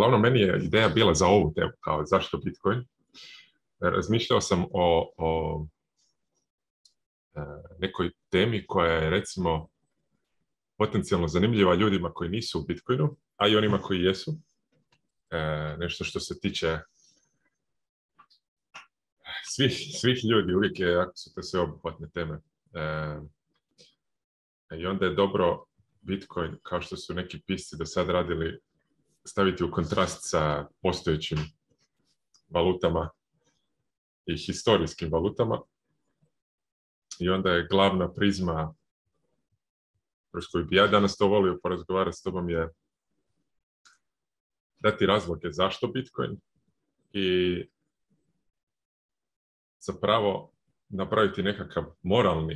glavno meni je ideja bila za ovu temu, kao zašto Bitcoin. Razmišljao sam o, o e, nekoj temi koja je, recimo, potencijalno zanimljiva ljudima koji nisu u Bitcoinu, a i onima koji jesu. E, nešto što se tiče svih, svih ljudi, uvijek je, jako su to sve obuhvatne teme. E, I onda je dobro Bitcoin, kao što su neki pisci do sad radili, staviti u kontrast sa postojećim valutama i historijskim valutama. I onda je glavna prizma kroz koju bi ja danas to volio porazgovarati s tobom je dati razloge zašto Bitcoin i zapravo napraviti nekakav moralni,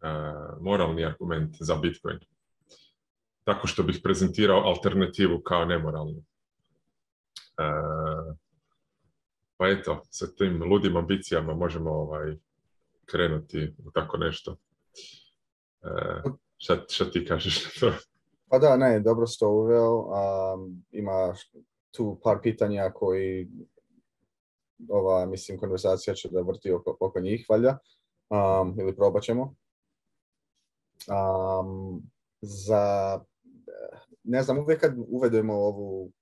eh, moralni argument za Bitcoin tako što bih prezentirao alternativu kao nemoralnu. E, pa eto, sa tim ludim ambicijama možemo ovaj, krenuti u tako nešto. E, šta, ti kažeš to? Pa da, ne, dobro ste uveo. Um, ima tu par pitanja koji ova, mislim, konverzacija će da vrti oko, oko njih, valjda. ili probat ćemo. za ne znam, uvijek kad uvedemo ovu,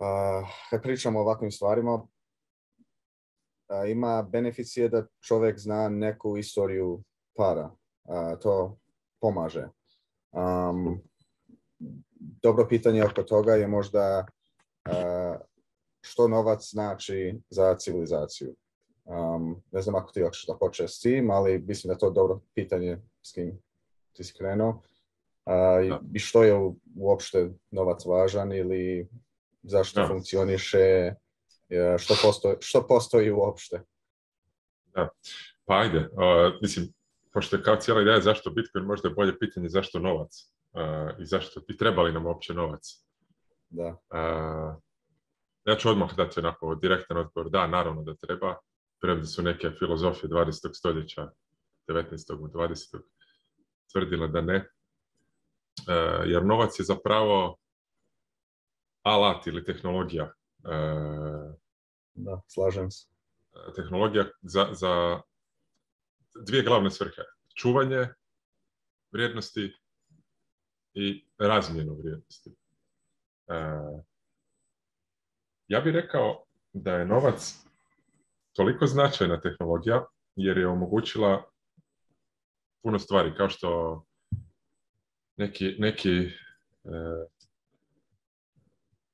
pa, kad pričamo o ovakvim stvarima, ima beneficije da čovjek zna neku istoriju para. to pomaže. dobro pitanje oko toga je možda što novac znači za civilizaciju. ne znam ako ti hoćeš da počeš s tim, ali mislim da je to dobro pitanje s kim ti si krenuo a, i što je uopšte novac važan ili zašto da. funkcioniše, e, što postoji, što postoji uopšte. Da, pa ajde, mislim, pošto je kao cijela ideja zašto Bitcoin, možda je bolje pitanje zašto novac i zašto i treba li nam uopće novac. Da. ja ću odmah dati onako direktan odgovor, da, naravno da treba, premda su neke filozofije 20. stoljeća, 19. i 20. tvrdile da ne, E, jer novac je zapravo alat ili tehnologija. E, da, slažem se. Tehnologija za, za dvije glavne svrhe. Čuvanje vrijednosti i razmjenu vrijednosti. E, ja bih rekao da je novac toliko značajna tehnologija jer je omogućila puno stvari, kao što neki, neki e,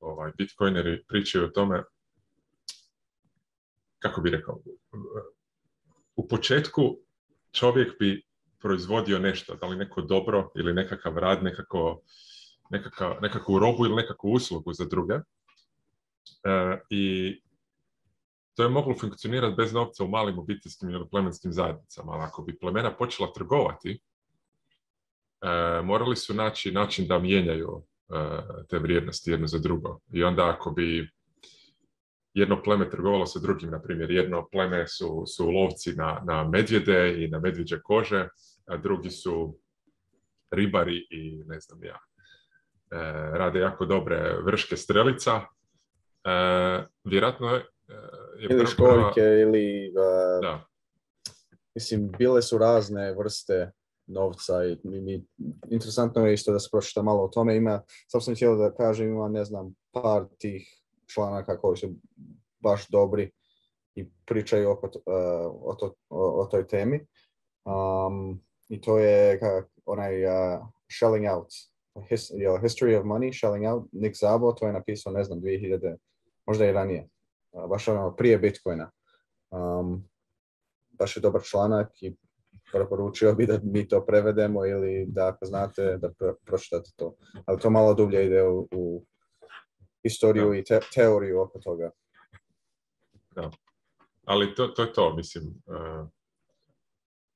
ovaj, bitcoineri pričaju o tome, kako bi rekao, u početku čovjek bi proizvodio nešto, da li neko dobro ili nekakav rad, nekako, nekakvu robu ili nekakvu uslugu za druge. E, I to je moglo funkcionirati bez novca u malim obiteljskim ili plemenskim zajednicama. Ali ako bi plemena počela trgovati E, morali su naći način da mijenjaju e, te vrijednosti jedno za drugo. I onda ako bi jedno pleme trgovalo sa drugim, na primjer, jedno pleme su, su lovci na, na medvjede i na medvjeđe kože, a drugi su ribari i ne znam ja, e, rade jako dobre vrške strelica. E, vjerojatno je... ili ili... da. Mislim, bile su razne vrste novca i, i, interesantno je isto da se pročita malo o tome. Ima, sam sam htio da kažem, ima ne znam, par tih članaka koji su baš dobri i pričaju eh, o, to, o, toj temi. Um, I to je onaj uh, Shelling Out, History of Money, Shelling Out, Nick Zabo, to je napisao, ne znam, 2000, možda i ranije, uh, baš ono prije Bitcoina. Um, baš je dobar članak i preporučio bi da mi to prevedemo ili da ako znate da pročitate to. Ali to malo dublje ide u, u historiju i te, teoriju oko toga. Ali to, to je to, mislim. E,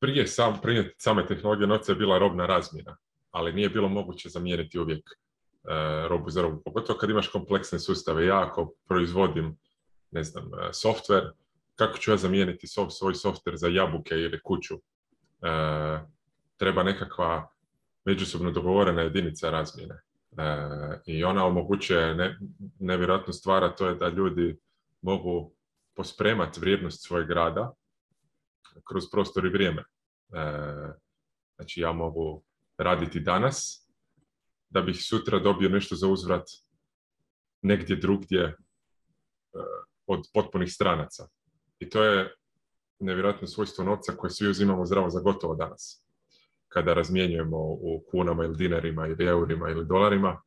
prije, sam, prije same tehnologije novca je bila robna razmjena, ali nije bilo moguće zamijeniti uvijek e, robu za robu. Pogotovo kad imaš kompleksne sustave. Ja ako proizvodim, ne znam, e, software, kako ću ja zamijeniti svoj software za jabuke ili kuću? E, treba nekakva međusobno dogovorena jedinica razmjene. E, I ona omogućuje nevjerojatno nevjerojatnu stvar, a to je da ljudi mogu pospremati vrijednost svojeg rada kroz prostor i vrijeme. E, znači ja mogu raditi danas, da bih sutra dobio nešto za uzvrat negdje drugdje od potpunih stranaca. I to je nevjerojatno svojstvo novca koje svi uzimamo zdravo za gotovo danas. Kada razmjenjujemo u kunama ili dinarima ili eurima ili dolarima,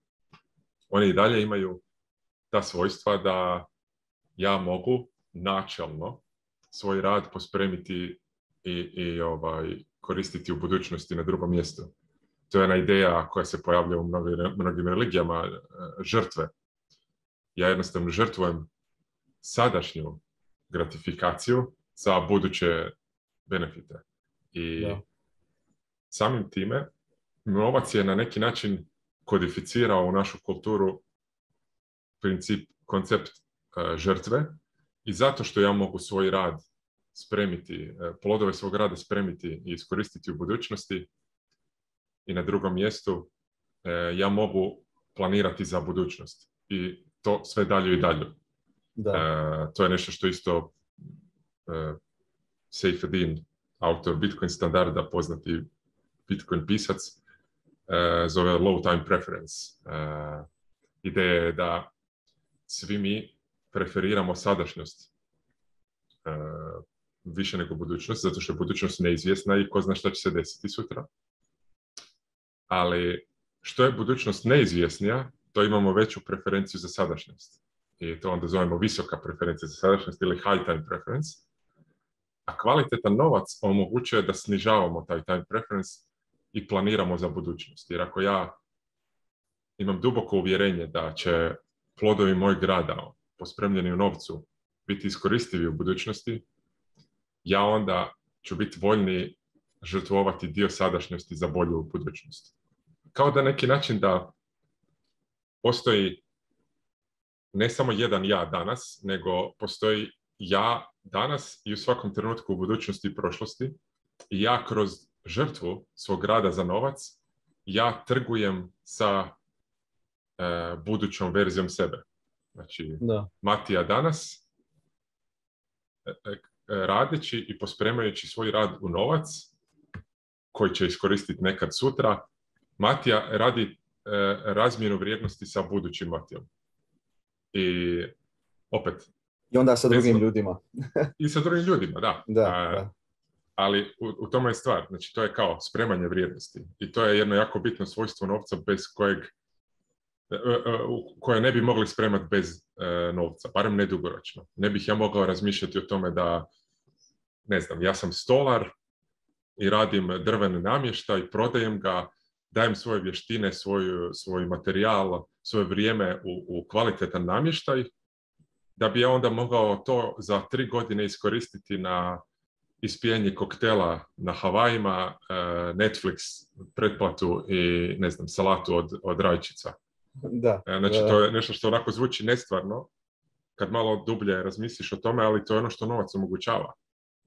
oni i dalje imaju ta svojstva da ja mogu načelno svoj rad pospremiti i, i ovaj, koristiti u budućnosti na drugom mjestu. To je ona ideja koja se pojavlja u mnogim, mnogim religijama, e, žrtve. Ja jednostavno žrtvujem sadašnju gratifikaciju za buduće benefite. I samim time novac je na neki način kodificirao u našu kulturu princip, koncept e, žrtve i zato što ja mogu svoj rad spremiti, uh, plodove svog rada spremiti i iskoristiti u budućnosti i na drugom mjestu e, ja mogu planirati za budućnost i to sve dalje i dalje. Da. to je nešto što isto Eh, Seyfedin, autor Bitcoin standarda, poznati Bitcoin pisac, eh, zove low time preference. Eh, ideja je da svi mi preferiramo sadašnjost više nego budućnost, zato što je budućnost neizvjesna i ko zna šta će se desiti sutra. Ali što je budućnost neizvjesnija, to imamo veću preferenciju za sadašnjost. I to onda zovemo visoka preferencija za sadašnjost ili high time preference a kvalitetan novac omogućuje da snižavamo taj time preference i planiramo za budućnost. Jer ako ja imam duboko uvjerenje da će plodovi mojeg grada pospremljeni u novcu biti iskoristivi u budućnosti, ja onda ću biti voljni žrtvovati dio sadašnjosti za bolju budućnost. Kao da neki način da postoji ne samo jedan ja danas, nego postoji ja danas i u svakom trenutku u budućnosti i prošlosti, ja kroz žrtvu svog rada za novac, ja trgujem sa e, budućom verzijom sebe. Znači, Matija danas, e, e, radeći i pospremajući svoj rad u novac, koji će iskoristiti nekad sutra, Matija radi razmjenu vrijednosti sa budućim Matijom. I opet, i onda sa drugim ljudima. I sa drugim ljudima, da. da, Ali u, u tome je stvar. Znači, to je kao spremanje vrijednosti. I to je jedno jako bitno svojstvo novca bez kojeg e, e, koje ne bi mogli spremati bez e, novca, barem ne dugoročno. Ne bih ja mogao razmišljati o tome da, ne znam, ja sam stolar i radim drveni namještaj, prodajem ga, dajem svoje vještine, svoj, svoj materijal, svoje vrijeme u, u kvalitetan namještaj da bi ja onda mogao to za tri godine iskoristiti na ispijanje koktela na Havajima, e, Netflix pretplatu i ne znam, salatu od, od rajčica. Da. E, znači, to je nešto što onako zvuči nestvarno, kad malo dublje razmisliš o tome, ali to je ono što novac omogućava.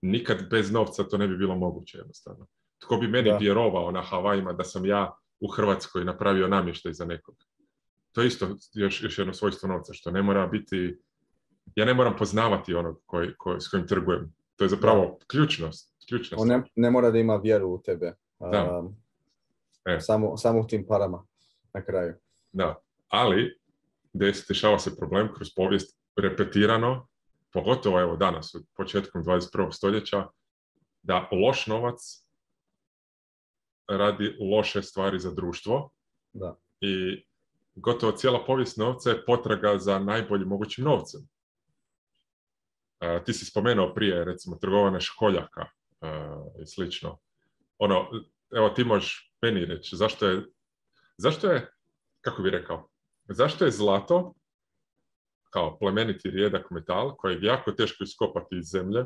Nikad bez novca to ne bi bilo moguće jednostavno. Tko bi meni da. vjerovao na Havajima da sam ja u Hrvatskoj napravio namještaj za nekog? To je isto još, još jedno svojstvo novca, što ne mora biti ja ne moram poznavati onog koji, koji, s kojim trgujem. To je zapravo ključnost. ključnost. On ne, ne mora da ima vjeru u tebe. E. samo, samo u tim parama na kraju. Da, ali dešava se problem kroz povijest repetirano, pogotovo evo danas, u početkom 21. stoljeća, da loš novac radi loše stvari za društvo da. i gotovo cijela povijest novca je potraga za najboljim mogućim novcem ti si spomenuo prije, recimo, trgovane školjaka i slično. Ono, evo, ti možeš meni reći, zašto je, zašto je, kako bi rekao, zašto je zlato kao plemeniti rijedak metal koji je jako teško iskopati iz zemlje,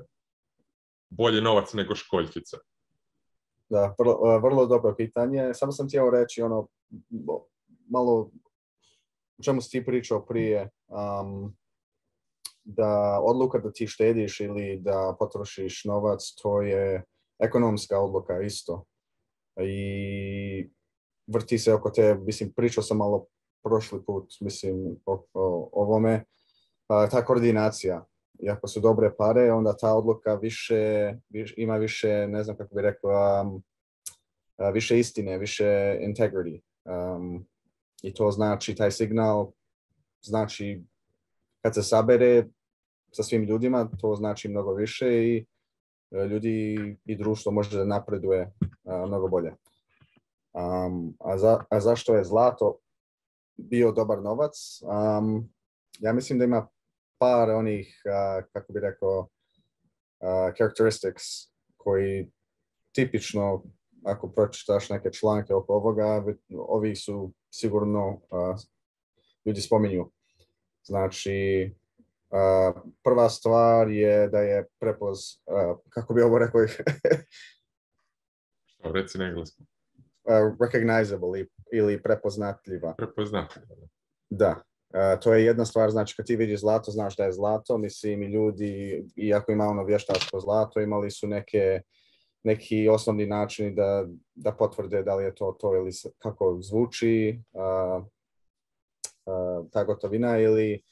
bolji novac nego školjkice? Da, vrlo, dobro pitanje. Samo sam htio reći ono, malo o čemu si ti pričao prije da odluka da ti štediš ili da potrošiš novac, to je ekonomska odluka isto. I vrti se oko te, mislim, pričao sam malo prošli put, mislim, o, ovome, ta koordinacija. I ako su dobre pare, onda ta odluka više, ima više, ne znam kako bi rekao um, više istine, više integrity. Um, I to znači, taj signal znači kad se sabere sa svim ljudima, to znači mnogo više i e, ljudi i društvo može da napreduje e, mnogo bolje. Um, a, za, a zašto je zlato bio dobar novac? Um, ja mislim da ima par onih, uh, kako bi rekao, uh, characteristics koji tipično, ako pročitaš neke članke oko ovoga, ovi su sigurno, ljudi spominju. Znači, prva stvar je da je prepoz, kako bi ovo rekao, Reci na engleskom. recognizable ili prepoznatljiva. Prepoznatljiva. Da. to je jedna stvar, znači kad ti vidiš zlato, znaš da je zlato, mislim i ljudi, iako ima ono vještačko zlato, imali su neke, neki osnovni načini da, da potvrde da li je to to ili kako zvuči, ta gotovina ili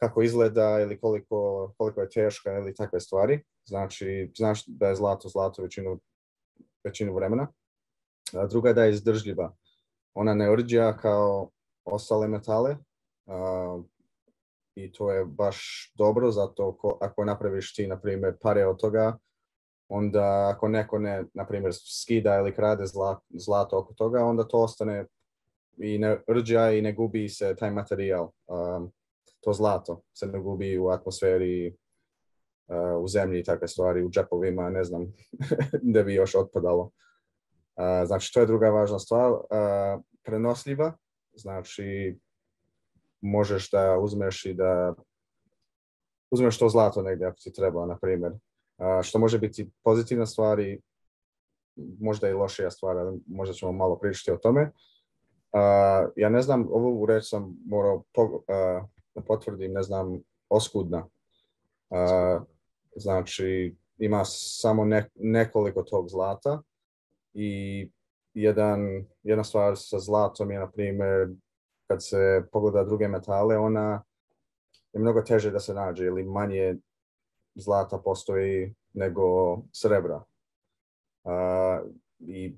kako izgleda ili koliko, koliko je teška ili takve stvari. Znači, znaš da je zlato zlato većinu, većinu vremena. A druga je da je izdržljiva. Ona ne urđa kao ostale metale i to je baš dobro, zato ako napraviš ti, na primjer, pare od toga, onda ako neko ne, na primjer, skida ili krade zlato oko toga, onda to ostane i ne rđa i ne gubi se taj materijal, um, to zlato se ne gubi u atmosferi, e, u zemlji i takve stvari, u džepovima, ne znam da bi još otpadalo. Uh, znači, to je druga važna stvar. E, prenosljiva, znači možeš da uzmeš i da uzmeš to zlato negdje ako ti treba, na primjer. Što može biti pozitivna stvar i možda i lošija stvar, ali možda ćemo malo pričati o tome ja ne znam, ovu reč sam morao po, da potvrdim, ne znam, oskudna. znači, ima samo nekoliko tog zlata i jedan, jedna stvar sa zlatom je, na primjer, kad se pogleda druge metale, ona je mnogo teže da se nađe ili manje zlata postoji nego srebra. I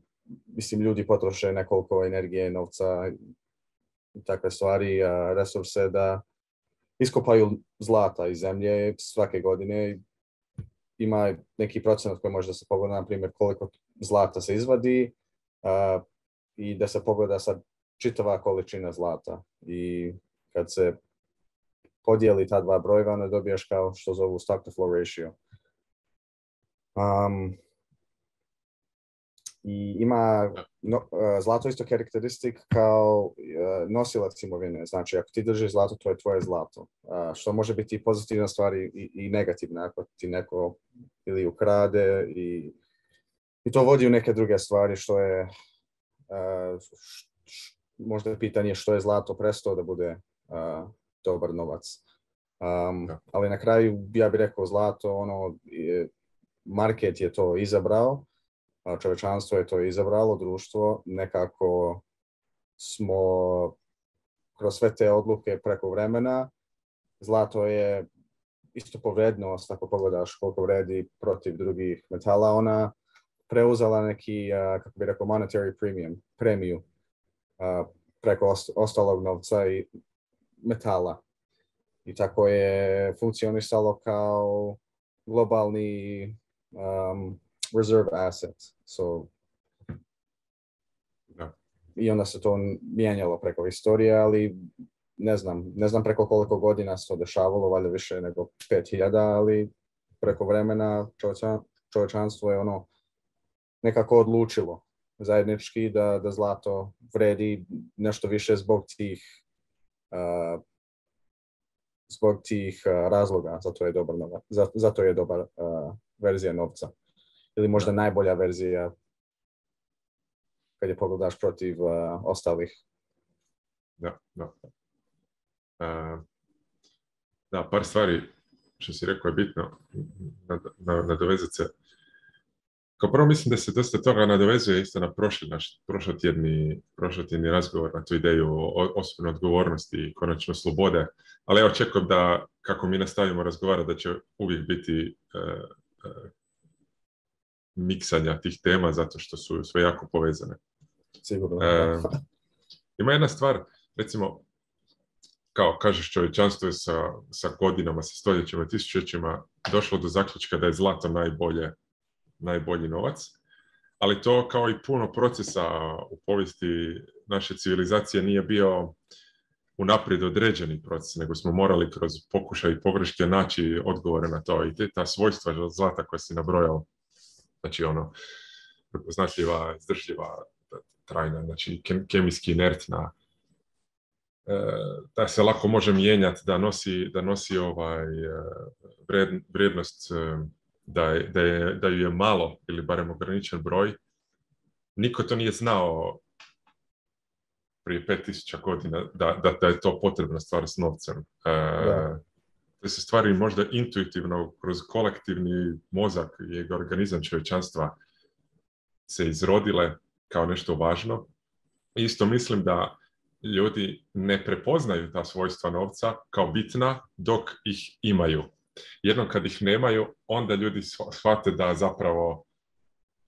mislim, ljudi potroše nekoliko energije, novca i takve stvari, resurse da iskopaju zlata iz zemlje svake godine. Ima neki procenat koji može da se pogleda, na primjer, koliko zlata se izvadi i da se pogleda sad čitava količina zlata. I kad se podijeli ta dva brojeva, onda dobiješ kao što zovu stock to flow ratio. Um, i ima e, zlato isto karakteristik kao e, nosilac imovine. Znači, ako ti držiš zlato, to je tvoje zlato. Što može biti i pozitivna stvar i, i negativna. Ako ti neko ili ukrade i, i to vodi u neke druge stvari što je e, možda pitanje što je zlato presto da bude dobar novac. Um, ali na kraju ja bih rekao zlato, ono, market je to izabrao pa čovečanstvo je to izabralo, društvo, nekako smo kroz sve te odluke preko vremena, zlato je isto povrednost, ako pogledaš koliko vredi protiv drugih metala, ona preuzela neki, kako bi rekao, monetary premium, premiju preko ostalog novca i metala. I tako je funkcionisalo kao globalni reserve assets. So, I onda se to mijenjalo preko historije, ali ne znam, ne znam preko koliko godina se to dešavalo, valjda više nego 5000, ali preko vremena čovječanstvo je ono nekako odlučilo zajednički da, da zlato vredi nešto više zbog tih uh, zbog tih razloga, zato je dobar, zato je dobar verzija novca ili možda najbolja verzija kad je pogledaš protiv uh, ostalih. Da, da. E, da, par stvari što si rekao je bitno nadovezati na, se. Kao prvo mislim da se dosta toga nadovezuje isto na prošli naš prošlotjedni, prošlotjedni razgovor na tu ideju o osobnoj odgovornosti i konačno slobode. Ali ja očekujem da kako mi nastavimo razgovarati da će uvijek biti e, e, miksanja tih tema zato što su sve jako povezane. Sigurno. E, ima jedna stvar, recimo, kao kažeš čovječanstvo je sa, sa godinama, sa stoljećima, tisućećima došlo do zaključka da je zlato najbolje, najbolji novac, ali to kao i puno procesa u povijesti naše civilizacije nije bio unaprijed određeni proces, nego smo morali kroz pokušaj i pogreške naći odgovore na to i te, ta svojstva zlata koja si nabrojao Znači, ono, prepoznatljiva, izdržljiva, trajna, znači kemijski inertna, da e, se lako može mijenjati, da nosi, da nosi ovaj e, vrijednost, e, da, da, da ju je malo ili barem ograničen broj. Niko to nije znao prije 5000 godina da, da, da je to potrebno stvar s novcem. Da da se stvari možda intuitivno kroz kolektivni mozak i organizam čovječanstva se izrodile kao nešto važno. Isto mislim da ljudi ne prepoznaju ta svojstva novca kao bitna dok ih imaju. Jednom kad ih nemaju, onda ljudi shvate da zapravo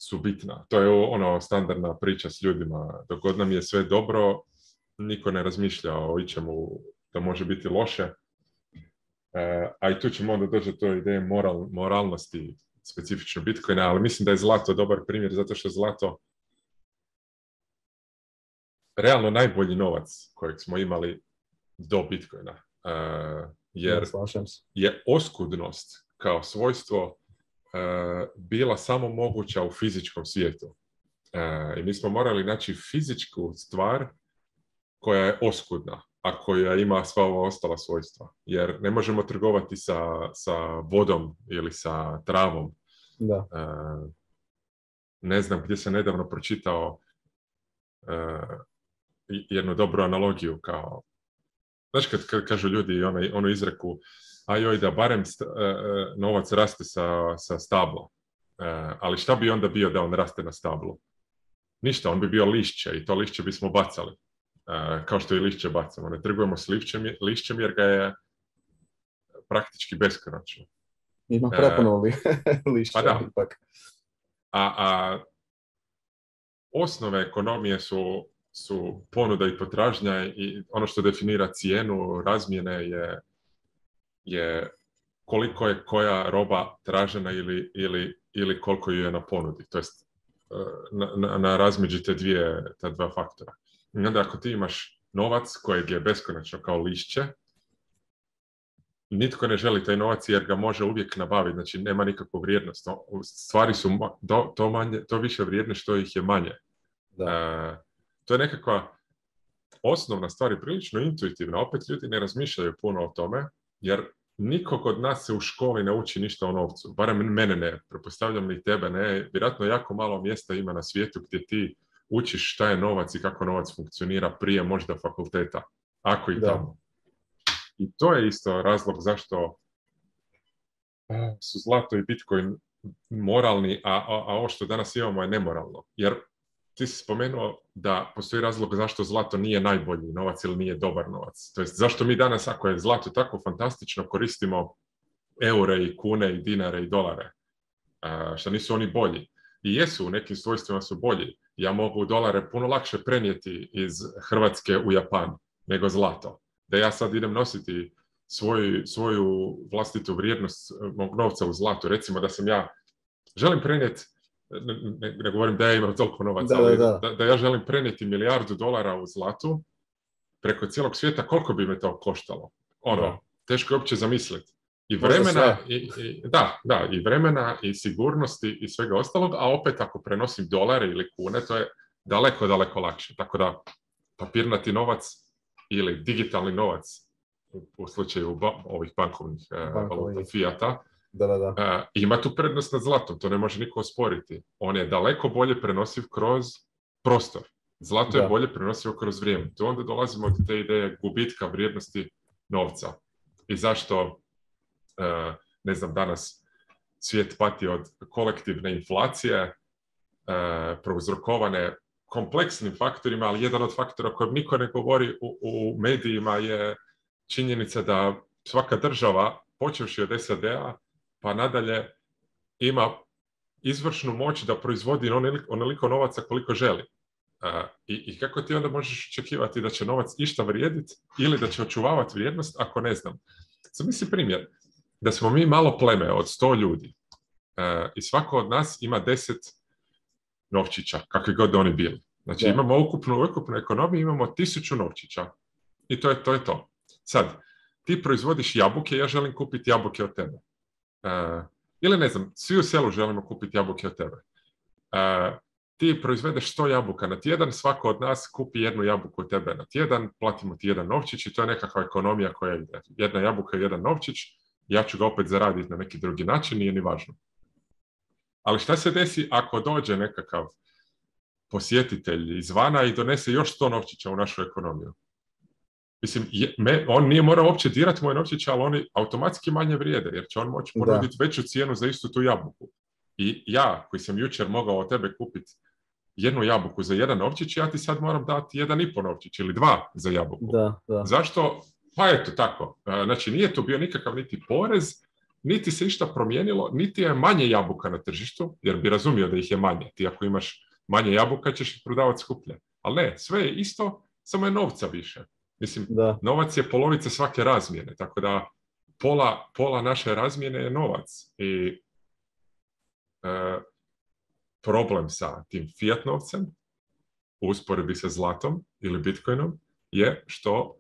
su bitna. To je ono standardna priča s ljudima. Dok god nam je sve dobro, niko ne razmišlja o ičemu da može biti loše E, a i tu ćemo onda doći do ideje moral, moralnosti specifično Bitcoina, ali mislim da je zlato dobar primjer zato što je zlato realno najbolji novac kojeg smo imali do Bitcoina. E, jer je oskudnost kao svojstvo e, bila samo moguća u fizičkom svijetu. I mi smo morali naći fizičku stvar koja je oskudna a koja ima sva ova ostala svojstva. Jer ne možemo trgovati sa, sa vodom ili sa travom. Da. E, ne znam gdje sam nedavno pročitao e, jednu dobru analogiju kao Znaš kad, kažu ljudi onaj, onu izreku a joj da barem e, novac raste sa, sa stabla. ali šta bi onda bio da on raste na stablu? Ništa, on bi bio lišće i to lišće bismo bacali kao što i lišće bacamo. Ne trgujemo s lišćem, jer ga je praktički beskonačno. Ima prepuno lišća. Pa Ipak. A, a, osnove ekonomije su, su ponuda i potražnja i ono što definira cijenu razmjene je, je koliko je koja roba tražena ili, ili, ili koliko ju je na ponudi. To jest e, na, na, na dvije, ta dva faktora. I onda ako ti imaš novac kojeg je beskonačno kao lišće, nitko ne želi taj novac jer ga može uvijek nabaviti, znači nema nikakvu vrijednost. Stvari su to, manje, to više vrijedne što ih je manje. Da. E, to je nekakva osnovna stvar i prilično intuitivna. Opet ljudi ne razmišljaju puno o tome, jer nikog od nas se u školi ne uči ništa o novcu. Barem mene ne, prepostavljam ni tebe ne. Vjerojatno jako malo mjesta ima na svijetu gdje ti učiš šta je novac i kako novac funkcionira prije možda fakulteta, ako i da. tamo. I to je isto razlog zašto e, su zlato i bitcoin moralni, a, a, ovo što danas imamo je nemoralno. Jer ti si spomenuo da postoji razlog zašto zlato nije najbolji novac ili nije dobar novac. To jest zašto mi danas, ako je zlato tako fantastično, koristimo eure i kune i dinare i dolare. E, što nisu oni bolji. I jesu, u nekim svojstvima su bolji ja mogu dolare puno lakše prenijeti iz Hrvatske u Japan nego zlato. Da ja sad idem nositi svoju, svoju vlastitu vrijednost eh, mog novca u zlatu. Recimo da sam ja, želim prenijeti, ne, govorim da ja imam toliko novaca, da, da ja želim prenijeti milijardu dolara u zlatu preko cijelog svijeta, koliko bi me to koštalo? Ono, teško je uopće zamisliti. I vremena, i, da, da, i vremena, i sigurnosti, i svega ostalog, a opet ako prenosim dolare ili kune, to je daleko, daleko lakše. Tako da papirnati novac ili digitalni novac u slučaju ovih e, bankovnih valuta fijata, da, da, e, ima tu prednost nad zlatom, to ne može niko osporiti. On je daleko bolje prenosiv kroz prostor. Zlato je bolje prenosivo kroz vrijeme. Tu onda dolazimo do te ideje gubitka vrijednosti novca. I zašto Eh, ne znam, danas svijet pati od kolektivne inflacije, eh, prouzrokovane kompleksnim faktorima, ali jedan od faktora kojem niko ne govori u, medijima je činjenica da svaka država, počevši od SAD-a, pa nadalje ima izvršnu moć da proizvodi onoliko novaca koliko želi. Eh, I, kako ti onda možeš očekivati da će novac išta vrijediti ili da će očuvavati vrijednost ako ne znam. Zamisli primjer, da smo mi malo pleme od 100 ljudi e, i svako od nas ima deset novčića, kakvi god oni bili. Znači imamo ukupnu, ukupnu ekonomiju, imamo tisuću novčića i to je to. Je to. Sad, ti proizvodiš jabuke, ja želim kupiti jabuke od tebe. E, ili ne znam, svi u selu želimo kupiti jabuke od tebe. E, ti proizvedeš sto jabuka na tjedan, svako od nas kupi jednu jabuku od tebe na tjedan, platimo ti jedan novčić i to je nekakva ekonomija koja ide. Jedna jabuka i jedan novčić, ja ću ga opet zaraditi na neki drugi način, nije ni važno. Ali šta se desi ako dođe nekakav posjetitelj izvana i donese još sto novčića u našu ekonomiju? Mislim, on nije morao uopće dirati moje novčiće, ali oni automatski manje vrijede, jer će on moći ponuditi veću cijenu za istu tu jabuku. I ja, koji sam jučer mogao od tebe kupiti jednu jabuku za jedan novčić, ja ti sad moram dati jedan i po novčić ili dva za jabuku. Zašto pa eto, tako. E, znači, nije to bio nikakav niti porez, niti se išta promijenilo, niti je manje jabuka na tržištu, jer bi razumio da ih je manje. Ti ako imaš manje jabuka ćeš ih prodavati skuplje. Ali ne, sve je isto, samo je novca više. Mislim, da. novac je polovica svake razmjene, tako da pola, pola naše razmjene je novac. I e, problem sa tim fiat novcem u usporedbi sa zlatom ili bitcoinom je što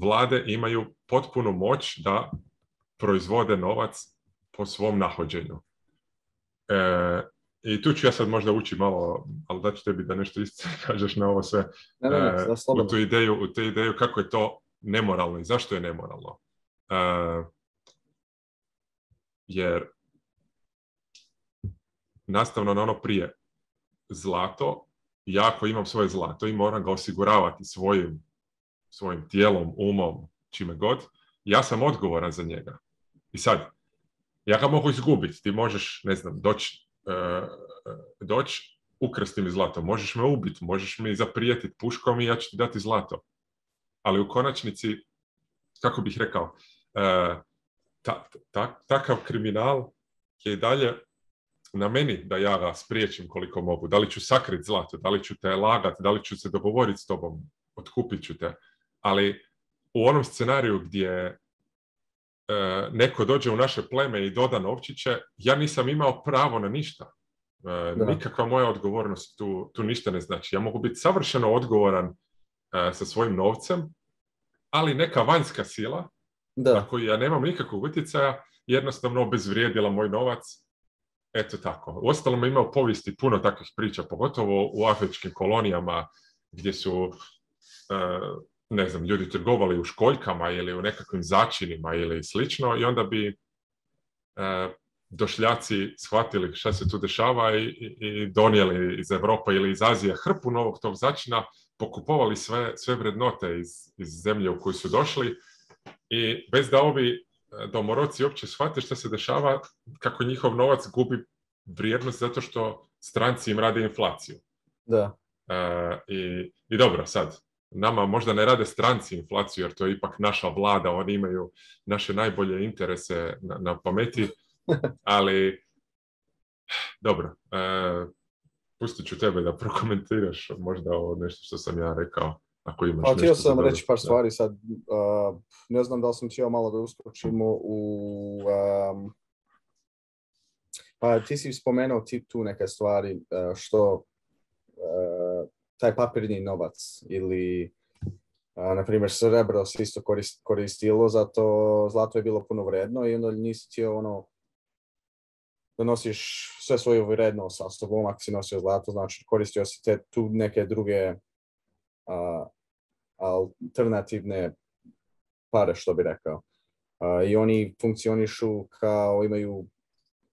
vlade imaju potpunu moć da proizvode novac po svom nahođenju. E, I tu ću ja sad možda ući malo, ali da ću tebi da nešto isto kažeš na ovo sve, ne, ne, e, u, tu ideju, u tu ideju kako je to nemoralno i zašto je nemoralno. E, jer nastavno na ono prije, zlato, ja ako imam svoje zlato i moram ga osiguravati svojim svojim tijelom, umom, čime god, ja sam odgovoran za njega. I sad, ja ga mogu izgubiti, ti možeš, ne znam, doći uh, doć, e, mi zlato, možeš me ubiti, možeš mi zaprijetiti puškom i ja ću ti dati zlato. Ali u konačnici, kako bih rekao, e, takav kriminal je dalje na meni da ja ga spriječim koliko mogu. Da li ću sakriti zlato, da li ću te lagati, da li ću se dogovoriti s tobom, otkupit ću te ali u onom scenariju gdje E, neko dođe u naše pleme i doda novčiće, ja nisam imao pravo na ništa. E, nikakva moja odgovornost tu, tu ništa ne znači. Ja mogu biti savršeno odgovoran e, sa svojim novcem, ali neka vanjska sila da. na koju ja nemam nikakvog utjecaja jednostavno obezvrijedila moj novac. Eto tako. Uostalom ima imao povijesti puno takvih priča, pogotovo u afričkim kolonijama gdje su e, ne znam, ljudi trgovali u školjkama ili u nekakvim začinima ili slično i onda bi e, došljaci shvatili šta se tu dešava i, i donijeli iz Europe ili iz Azije hrpu novog tog začina, pokupovali sve, sve vrednote iz, iz zemlje u koju su došli i bez da ovi e, domoroci uopće shvate što se dešava, kako njihov novac gubi vrijednost zato što stranci im rade inflaciju. Da. E, I dobro, sad, nama možda ne rade stranci inflaciju, jer to je ipak naša vlada, oni imaju naše najbolje interese na, na pameti, ali dobro, e, pustit ću tebe da prokomentiraš možda ovo nešto što sam ja rekao. Ako imaš pa, htio sam reći par stvari sad. E, ne znam da li sam htio malo da uskočimo u... E, pa ti si spomenuo ti, tu neke stvari e, što taj papirni novac ili na primjer srebro se isto korist, koristilo zato zlato je bilo puno vredno i onda nisi htio ono da nosiš sve svoju vrednost sa sobom ako si nosio zlato znači koristio si te tu neke druge alternativne pare što bi rekao i oni funkcionišu kao imaju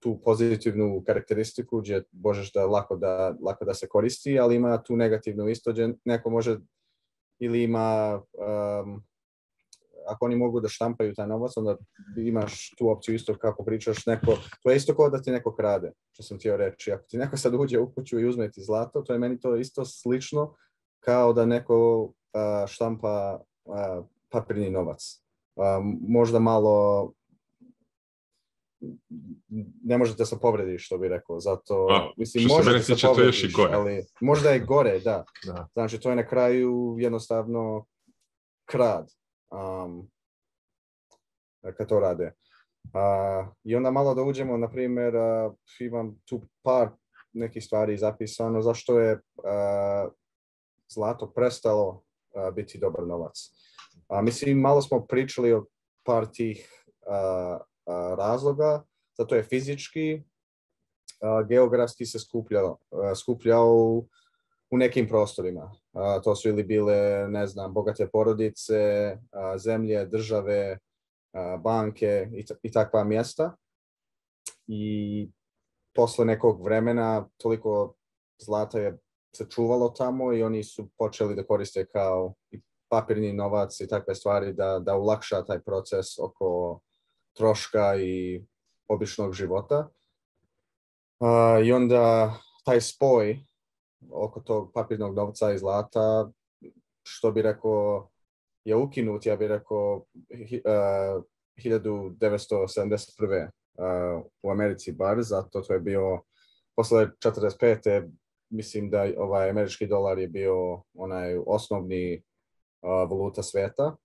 tu pozitivnu karakteristiku gdje možeš da lako, da lako da se koristi, ali ima tu negativnu isto gdje neko može ili ima ako oni mogu da štampaju taj novac, onda imaš tu opciju isto kako pričaš neko, to je isto kao da ti neko krade, što sam htio reći. Ako ti neko sad uđe u kuću i uzme ti zlato, to je meni to isto slično kao da neko uh, štampa uh, papirni novac. Eh, možda malo ne možete se povredi što bi rekao, zato mislim se, to još i gore. ali možda je gore, da. da. Znači to je na kraju jednostavno krad um, kad to rade. I onda malo da uđemo, na primjer, uh, imam tu par nekih stvari zapisano zašto je zlato prestalo biti dobar novac. Mislim, malo smo pričali o par tih razloga, zato je fizički, geografski se skupljao, skupljao u, nekim prostorima. To su ili bile, ne znam, bogate porodice, zemlje, države, banke i, takva mjesta. I posle nekog vremena toliko zlata je se čuvalo tamo i oni su počeli da koriste kao papirni novac i takve stvari da, da ulakša taj proces oko troška i običnog života. I onda taj spoj oko tog papirnog novca i zlata, što bi rekao je ukinut, ja bih rekao, 1971. E, e, u Americi bar, zato to je bio posle 45. mislim da ovaj američki dolar je bio onaj osnovni e, valuta sveta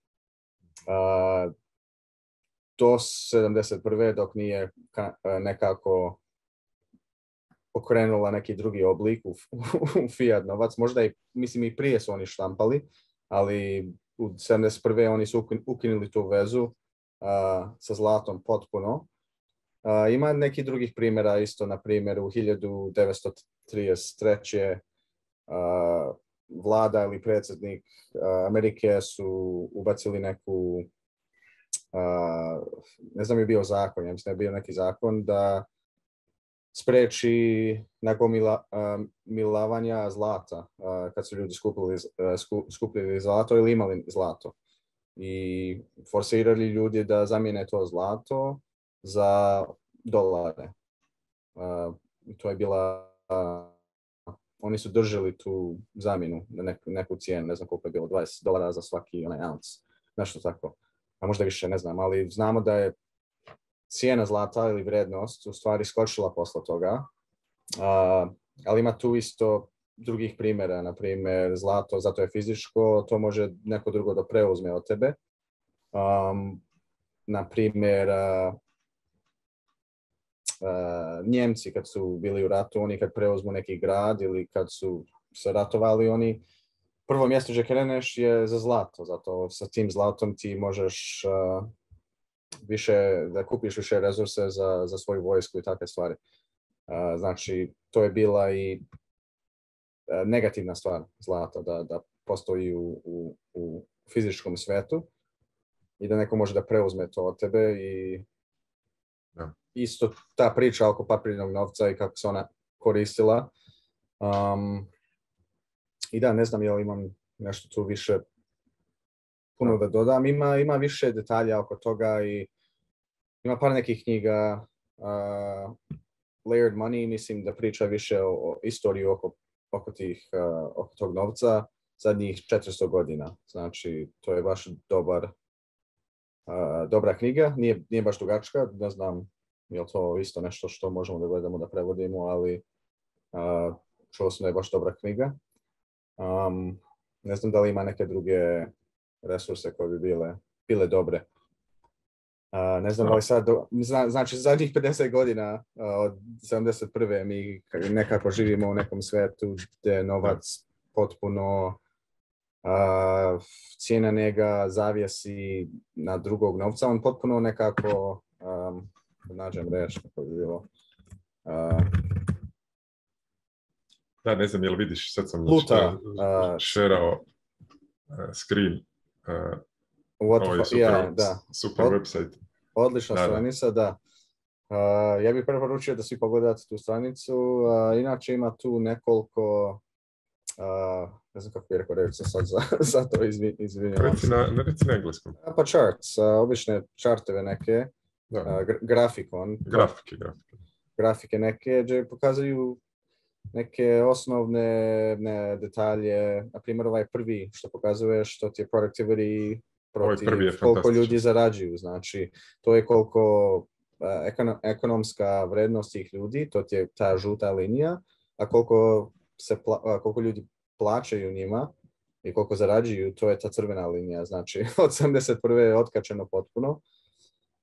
do 71. dok nije e, nekako okrenula neki drugi oblik u, fiat novac. Možda i, mislim i prije su oni štampali, ali u 71. oni su ukinuli tu vezu e, sa zlatom potpuno. E, ima nekih drugih primjera isto, na primjer u 1933. vlada ili predsjednik Amerike su ubacili neku ne znam je bio zakon, ja mislim da je bio neki zakon da spreči nagomilavanja zlata kad su ljudi skupili, skupili zlato ili imali zlato i forsirali ljudi da zamijene to zlato za dolare. To je bila, oni su držali tu zamjenu na neku, neku cijenu, ne znam koliko je bilo, 20 dolara za svaki onaj ounce, nešto tako a pa možda više ne znam, ali znamo da je cijena zlata ili vrednost u stvari skočila posle toga, ali ima tu isto drugih primjera, na primjer zlato, zato je fizičko, to može neko drugo da preuzme od tebe. Um, na primjer, uh, Njemci kad su bili u ratu, oni kad preuzmu neki grad ili kad su se ratovali, oni prvo mjesto gdje kreneš je za zlato, zato sa tim zlatom ti možeš više, da kupiš više resurse za, za svoju vojsku i takve stvari. znači, to je bila i e, negativna stvar zlata, da, da postoji u, u, u fizičkom svetu i da neko može da preuzme to od tebe i da. isto ta priča oko papirnog novca i kako se ona koristila i da, ne znam, ja imam nešto tu više puno da dodam. Ima, ima više detalja oko toga i ima par nekih knjiga. Uh, Layered Money, mislim da priča više o, o istoriji oko, oko, tih, oko tog novca zadnjih 400 godina. Znači, to je baš dobar, uh, dobra knjiga. Nije, nije baš dugačka, ne znam je to isto nešto što možemo da gledamo da prevodimo, ali čuo sam da je baš dobra knjiga. Um, ne znam da li ima neke druge resurse koje bi bile, bile dobre. Uh, ne znam li sad, zna, znači zadnjih 50 godina uh, od 71. mi nekako živimo u nekom svetu gdje je novac potpuno uh, cijena njega zavijesi na drugog novca. On potpuno nekako, um, nađem reč kako bi bilo, da, ne znam, jel vidiš, sad sam Luta, uh, šerao uh, screen. Uh, What ovaj, super, yeah, da. super Od, website. Odlična da, stranica, da. Uh, ja bih preporučio da svi pogledate tu stranicu. Uh, inače ima tu nekoliko... Uh, ne znam kako bih rekao, reći sad za, za to izvin, izvinjavam. Reci na, reci na engleskom. Uh, pa charts, obične charteve neke, da. grafikon. Grafike, grafike. Grafike neke, gdje pokazuju neke osnovne detalje, na primjer ovaj prvi što pokazuje što ti je productivity protiv ovaj koliko ljudi zarađuju, znači to je koliko eh, ekonomska vrednost tih ljudi, to ti je ta žuta linija, a koliko, se koliko ljudi plaćaju njima i koliko zarađuju, to je ta crvena linija, znači od 71. je otkačeno potpuno.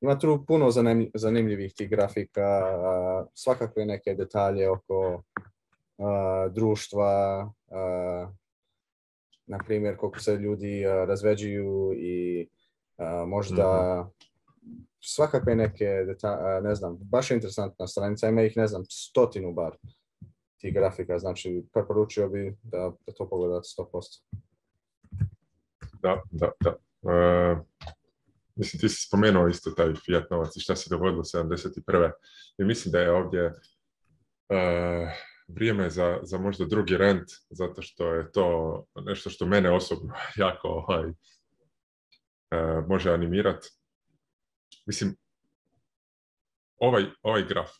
Ima tu puno zanimljivih tih grafika, svakakve neke detalje oko društva, na primjer koliko se ljudi razveđuju i možda mhm. svakakve neke, ne znam, baš je interesantna stranica, ima ih ne znam, stotinu bar tih grafika, znači preporučio bi da, da to pogledate 100%. Da, da, da. E, mislim, ti si spomenuo isto taj Fiat novac i šta se dogodilo 71. I mislim da je ovdje uh, vrijeme za, za možda drugi rent, zato što je to nešto što mene osobno jako ovaj, e, može animirati. Mislim, ovaj, ovaj graf.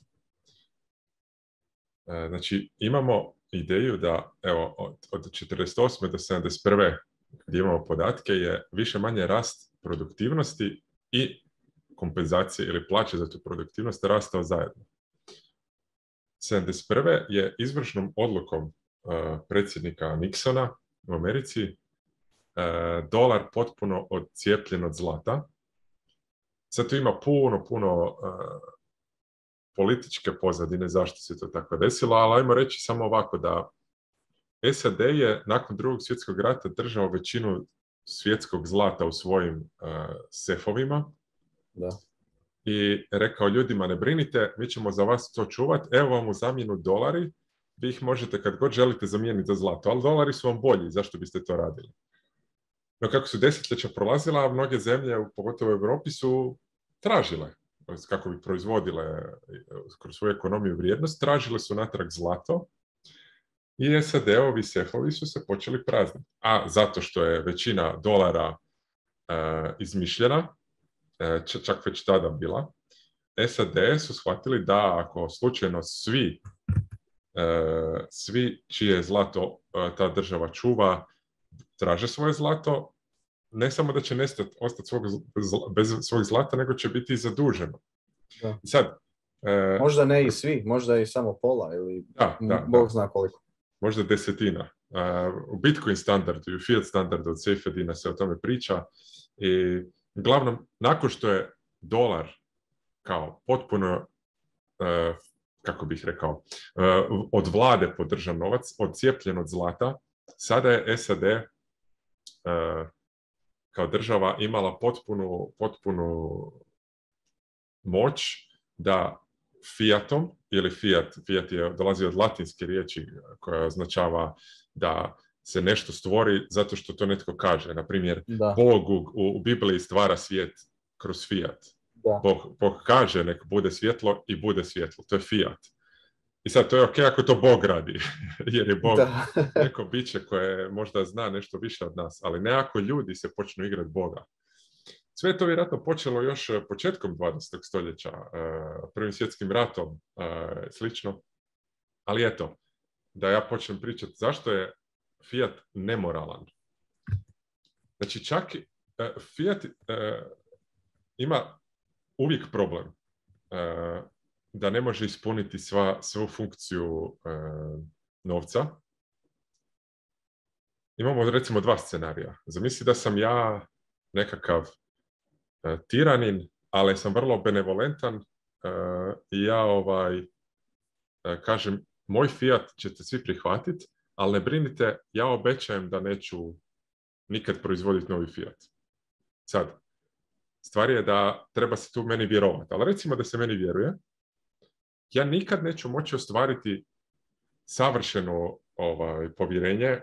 E, znači, imamo ideju da evo, od, od 48. do 71. gdje imamo podatke je više manje rast produktivnosti i kompenzacije ili plaće za tu produktivnost rastao zajedno. 71. je izvršnom odlukom e, predsjednika Nixona u Americi e, dolar potpuno odcijepljen od zlata. Sad tu ima puno, puno e, političke pozadine zašto se to tako desilo, ali ajmo reći samo ovako da SAD je nakon drugog svjetskog rata držao većinu svjetskog zlata u svojim sefovima. Da i rekao ljudima ne brinite, mi ćemo za vas to čuvati, evo vam u zamjenu dolari, vi ih možete kad god želite zamijeniti za zlato, ali dolari su vam bolji, zašto biste to radili? No kako su desetljeća prolazila, mnoge zemlje, pogotovo u Europi, su tražile, kako bi proizvodile kroz svoju ekonomiju vrijednost, tražile su natrag zlato i SAD-ovi sehovi su se počeli prazniti. A zato što je većina dolara e, izmišljena, E, čak već tada bila, SAD su shvatili da ako slučajno svi, e, svi čije zlato e, ta država čuva, traže svoje zlato, ne samo da će nestati, ostati bez svog zlata, nego će biti i zaduženo. Da. Sad, možda ne i svi, možda i samo pola ili Bog zna koliko. Možda desetina. u Bitcoin standardu i u fiat standardu od Seyfedina se o tome priča i glavnom, nakon što je dolar kao potpuno, e, kako bih rekao, e, od vlade podržan novac, odcijepljen od zlata, sada je SAD e, kao država imala potpunu, moć da fiatom, ili fiat, fiat je od latinske riječi koja označava da se nešto stvori zato što to netko kaže. Na primjer, Bog u, Bibliji stvara svijet kroz fijat. Bog, kaže nek bude svjetlo i bude svjetlo. To je fijat. I sad to je ok ako to Bog radi, jer je Bog neko biće koje možda zna nešto više od nas, ali ne ako ljudi se počnu igrati Boga. Sve to vjerojatno počelo još eh, početkom 20. stoljeća, eh, prvim svjetskim ratom, eh, slično. Ali eto, da ja počnem pričati zašto je Fiat nemoralan. Znači čak e, Fiat e, ima uvijek problem e, da ne može ispuniti sva, svu funkciju novca. Imamo recimo dva scenarija. Zamisli da sam ja nekakav tiranin, ali sam vrlo benevolentan i ja ovaj, kažem, moj Fiat ćete svi prihvatiti, ali ne brinite, ja obećajem da neću nikad proizvoditi novi Fiat. Sad, stvar je da treba se tu meni vjerovati, ali recimo da se meni vjeruje, ja nikad neću moći ostvariti savršeno ovaj, povjerenje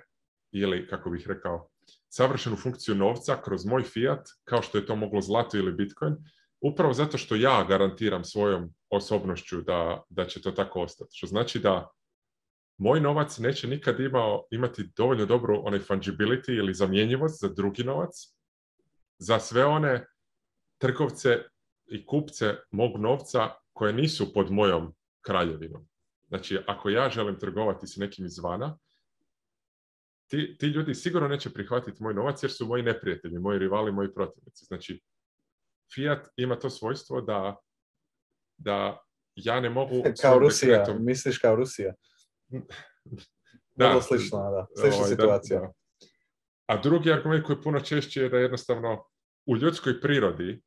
ili, kako bih rekao, savršenu funkciju novca kroz moj fiat, kao što je to moglo zlato ili bitcoin, upravo zato što ja garantiram svojom osobnošću da, da će to tako ostati. Što znači da moj novac neće nikad imao, imati dovoljno dobru onaj fungibility ili zamjenjivost za drugi novac, za sve one trgovce i kupce mog novca koje nisu pod mojom kraljevinom. Znači, ako ja želim trgovati s nekim izvana, ti, ti ljudi sigurno neće prihvatiti moj novac jer su moji neprijatelji, moji rivali, moji protivnici. Znači, Fiat ima to svojstvo da, da ja ne mogu... Kao Rusija, misliš kao Rusija da. slična, ovaj, da. situacija. A drugi argument koji je puno češći je da jednostavno u ljudskoj prirodi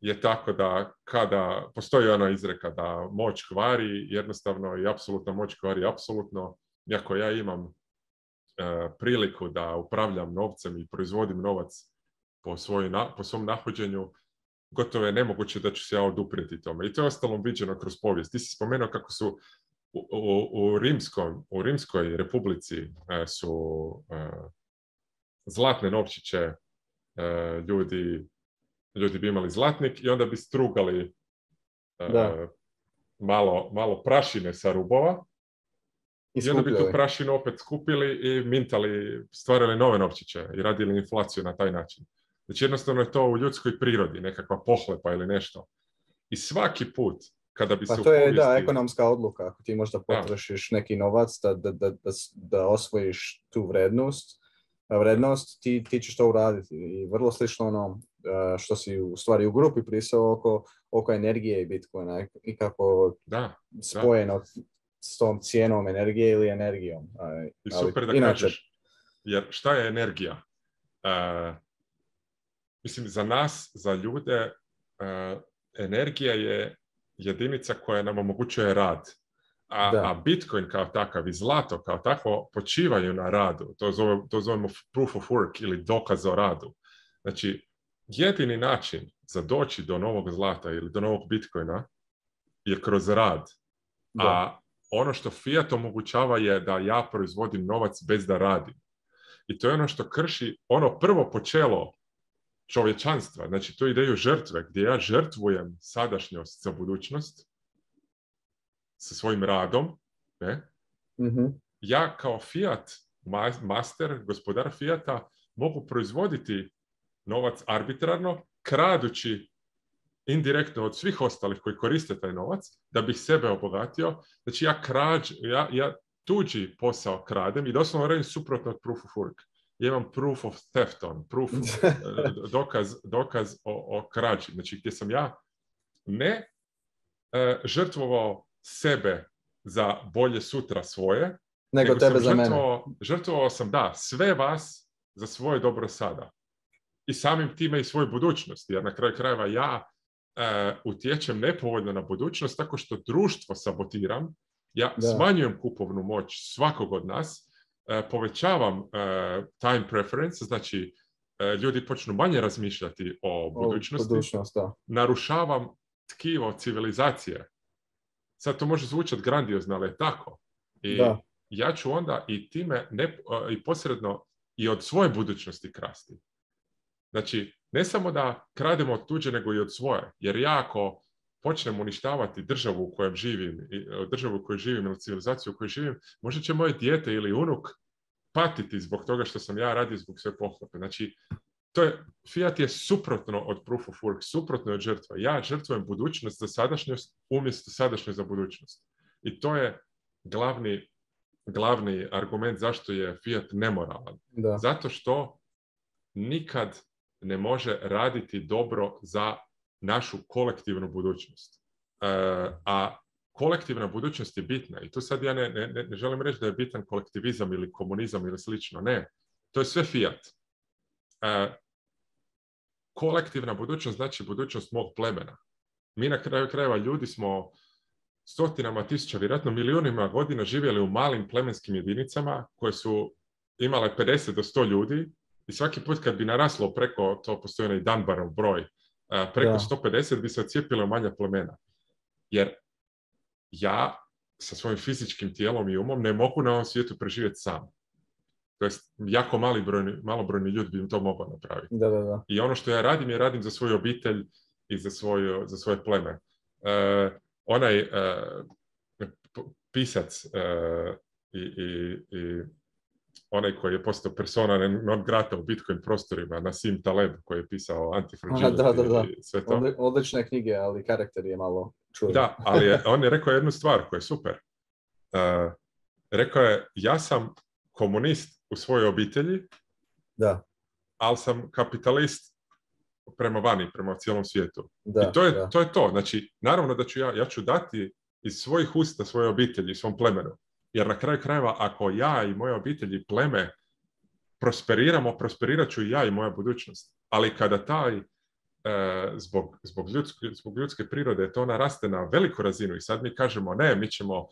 je tako da kada postoji ona izreka da moć kvari, jednostavno i apsolutno moć kvari apsolutno. Iako ja imam e, priliku da upravljam novcem i proizvodim novac po, po svom nahođenju, gotovo je nemoguće da ću se ja oduprijeti tome. I to je ostalo viđeno kroz povijest. Ti si spomenuo kako su u, Rimskom, u Rimskoj republici e, su e, zlatne novčiće e, ljudi, ljudi bi imali zlatnik i onda bi strugali Malo, malo prašine sa rubova i, I onda bi tu prašinu opet skupili i mintali, stvarali nove novčiće i radili inflaciju na taj način. Znači jednostavno je to u ljudskoj prirodi, nekakva pohlepa ili nešto. I svaki put kada bi pa to je da, ekonomska odluka. Ako ti možda potrošiš da. neki novac da, da, da, da, osvojiš tu vrednost, vrednost ti, ti ćeš to uraditi. I vrlo slično ono e, što si u stvari u grupi prisao oko, oko energije i Bitcoina i kako da, spojeno s tom cijenom energije ili energijom. super da inače... kažeš, jer šta je energija? E, mislim, za nas, za ljude, e, energija je jedinica koja nam omogućuje rad. A, a Bitcoin kao takav i zlato kao takvo počivaju na radu. To, zove, to zovemo proof of work ili dokaz o radu. Znači, jedini način za doći do novog zlata ili do novog Bitcoina je kroz rad. A ono što fiat omogućava je da ja proizvodim novac bez da radim. I to je ono što krši ono prvo počelo čovječanstva, znači tu ideju žrtve, gdje ja žrtvujem sadašnjost za budućnost sa svojim radom, ne? Mhm. ja kao Fiat, master, gospodar Fiata, mogu proizvoditi novac arbitrarno, kradući indirektno od svih ostalih koji koriste taj novac, da bih sebe obogatio. Znači ja, krađ, ja, ja tuđi posao kradem i doslovno radim suprotno od proof of work ja imam proof of theft on, proof, eh, dokaz, dokaz o, o krađi. Znači gdje sam ja ne e, žrtvovao sebe za bolje sutra svoje, nego, tebe sam za žrtvovao, mene. Žrtvovao sam, da, sve vas za svoje dobro sada. I samim time i svoju budućnost. Jer na kraju krajeva ja e, utječem nepovoljno na budućnost tako što društvo sabotiram, ja da. smanjujem kupovnu moć svakog od nas E, povećavam e, time preference, znači e, ljudi počnu manje razmišljati o budućnosti, narušavam tkivo civilizacije. Sad to može zvučati grandiozno, ali je tako. I ja ću onda i time ne, i posredno i od svoje budućnosti krasti. Znači, ne samo da krademo od tuđe, nego i od svoje. Jer ja ako počnem uništavati državu u kojoj živim, e, državu u kojoj živim ili civilizaciju u kojoj živim, možda će moje dijete ili unuk patiti zbog toga što sam ja radio zbog sve pohlepe. Znači, to je, fiat je suprotno od proof of work, suprotno od žrtva. Ja žrtvujem budućnost za sadašnjost umjesto sadašnjost za budućnost. I to je glavni, glavni argument zašto je fiat nemoralan. Da. Zato što nikad ne može raditi dobro za našu kolektivnu budućnost. E, a kolektivna budućnost je bitna i tu sad ja ne, ne, ne želim reći da je bitan kolektivizam ili komunizam ili slično, ne. To je sve fiat. E, kolektivna budućnost znači budućnost mog plemena. Mi na kraju krajeva ljudi smo stotinama tisuća, vjerojatno milijunima godina živjeli u malim plemenskim jedinicama koje su imale 50 do 100 ljudi i svaki put kad bi naraslo preko, to postoji onaj Dunbarov broj, preko 150 bi se ocijepile manja plemena. Jer ja sa svojim fizičkim tijelom i umom ne mogu na ovom svijetu preživjeti sam. To jest, jako malobrojni ljudi bi im to mogao napraviti. Da, I ono što ja radim, je radim za svoju obitelj i za, za svoje pleme. E, onaj e, pisac e, i onaj koji je postao persona non grata u Bitcoin prostorima, Nassim Taleb koji je pisao Antifragility da, i sve to. Odlične knjige, ali karakter je malo Da, ali on je rekao jednu stvar koja je super. Uh, rekao je, ja sam komunist u svojoj obitelji, da. ali sam kapitalist prema vani, prema cijelom svijetu. I to je, to je to. Znači, naravno da ću ja, ja ću dati iz svojih usta svoje obitelji, svom plemenu, jer na kraju krajeva ako ja i moje obitelji pleme prosperiramo, prosperirat ću i ja i moja budućnost. Ali kada taj, e, zbog, zbog, ljudske, zbog ljudske prirode, to raste na veliku razinu i sad mi kažemo ne, mi ćemo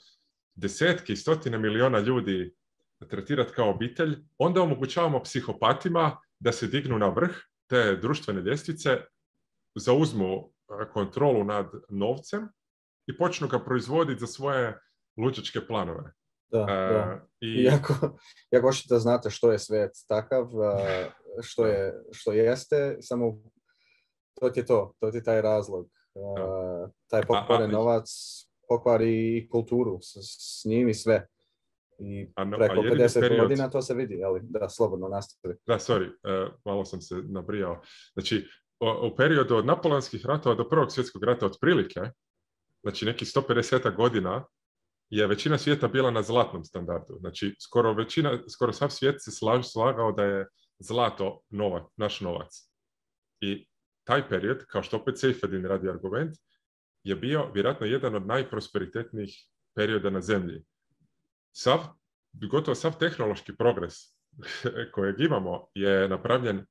desetke i stotine miliona ljudi tretirati kao obitelj, onda omogućavamo psihopatima da se dignu na vrh te društvene ljestvice, zauzmu e, kontrolu nad novcem i počnu ga proizvoditi za svoje lučičke planove. Da, da. I... Iako, hoćete da znate što je svet takav, što, je, što jeste, samo to ti je to, to ti je taj razlog. Uh, Taj a, novac pokvari kulturu s, s njim i sve. I preko 50 godina to se vidi, ali da, slobodno nastavi. Da, sorry, e, malo sam se nabrijao. Znači, u periodu od napolanskih ratova do prvog svjetskog rata otprilike, znači neki 150 godina, je većina svijeta bila na zlatnom standardu. Znači, skoro, većina, skoro sav svijet se slagao da je zlato novac, naš novac. I taj period, kao što opet Seyfedin radi argument, je bio vjerojatno jedan od najprosperitetnijih perioda na zemlji. Sav, gotovo sav tehnološki progres kojeg imamo je napravljen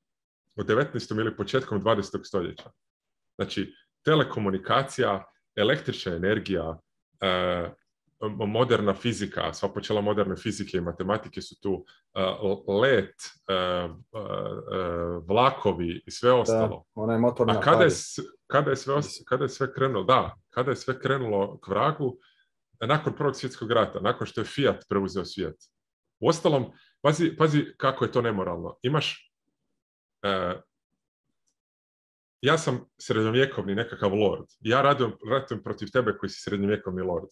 u 19. ili početkom 20. stoljeća. Znači, telekomunikacija, električna energija, e, moderna fizika, sva počela moderne fizike i matematike su tu e, let, e, e, vlakovi i sve ostalo. Da, A kada je, kada je, sve, krenulo, da, kada je sve krenulo k vragu, nakon prvog svjetskog rata, nakon što je Fiat preuzeo svijet. U pazi, pazi kako je to nemoralno. Imaš, ja sam srednjovjekovni nekakav lord, ja radim, radim protiv tebe koji si srednjovjekovni lord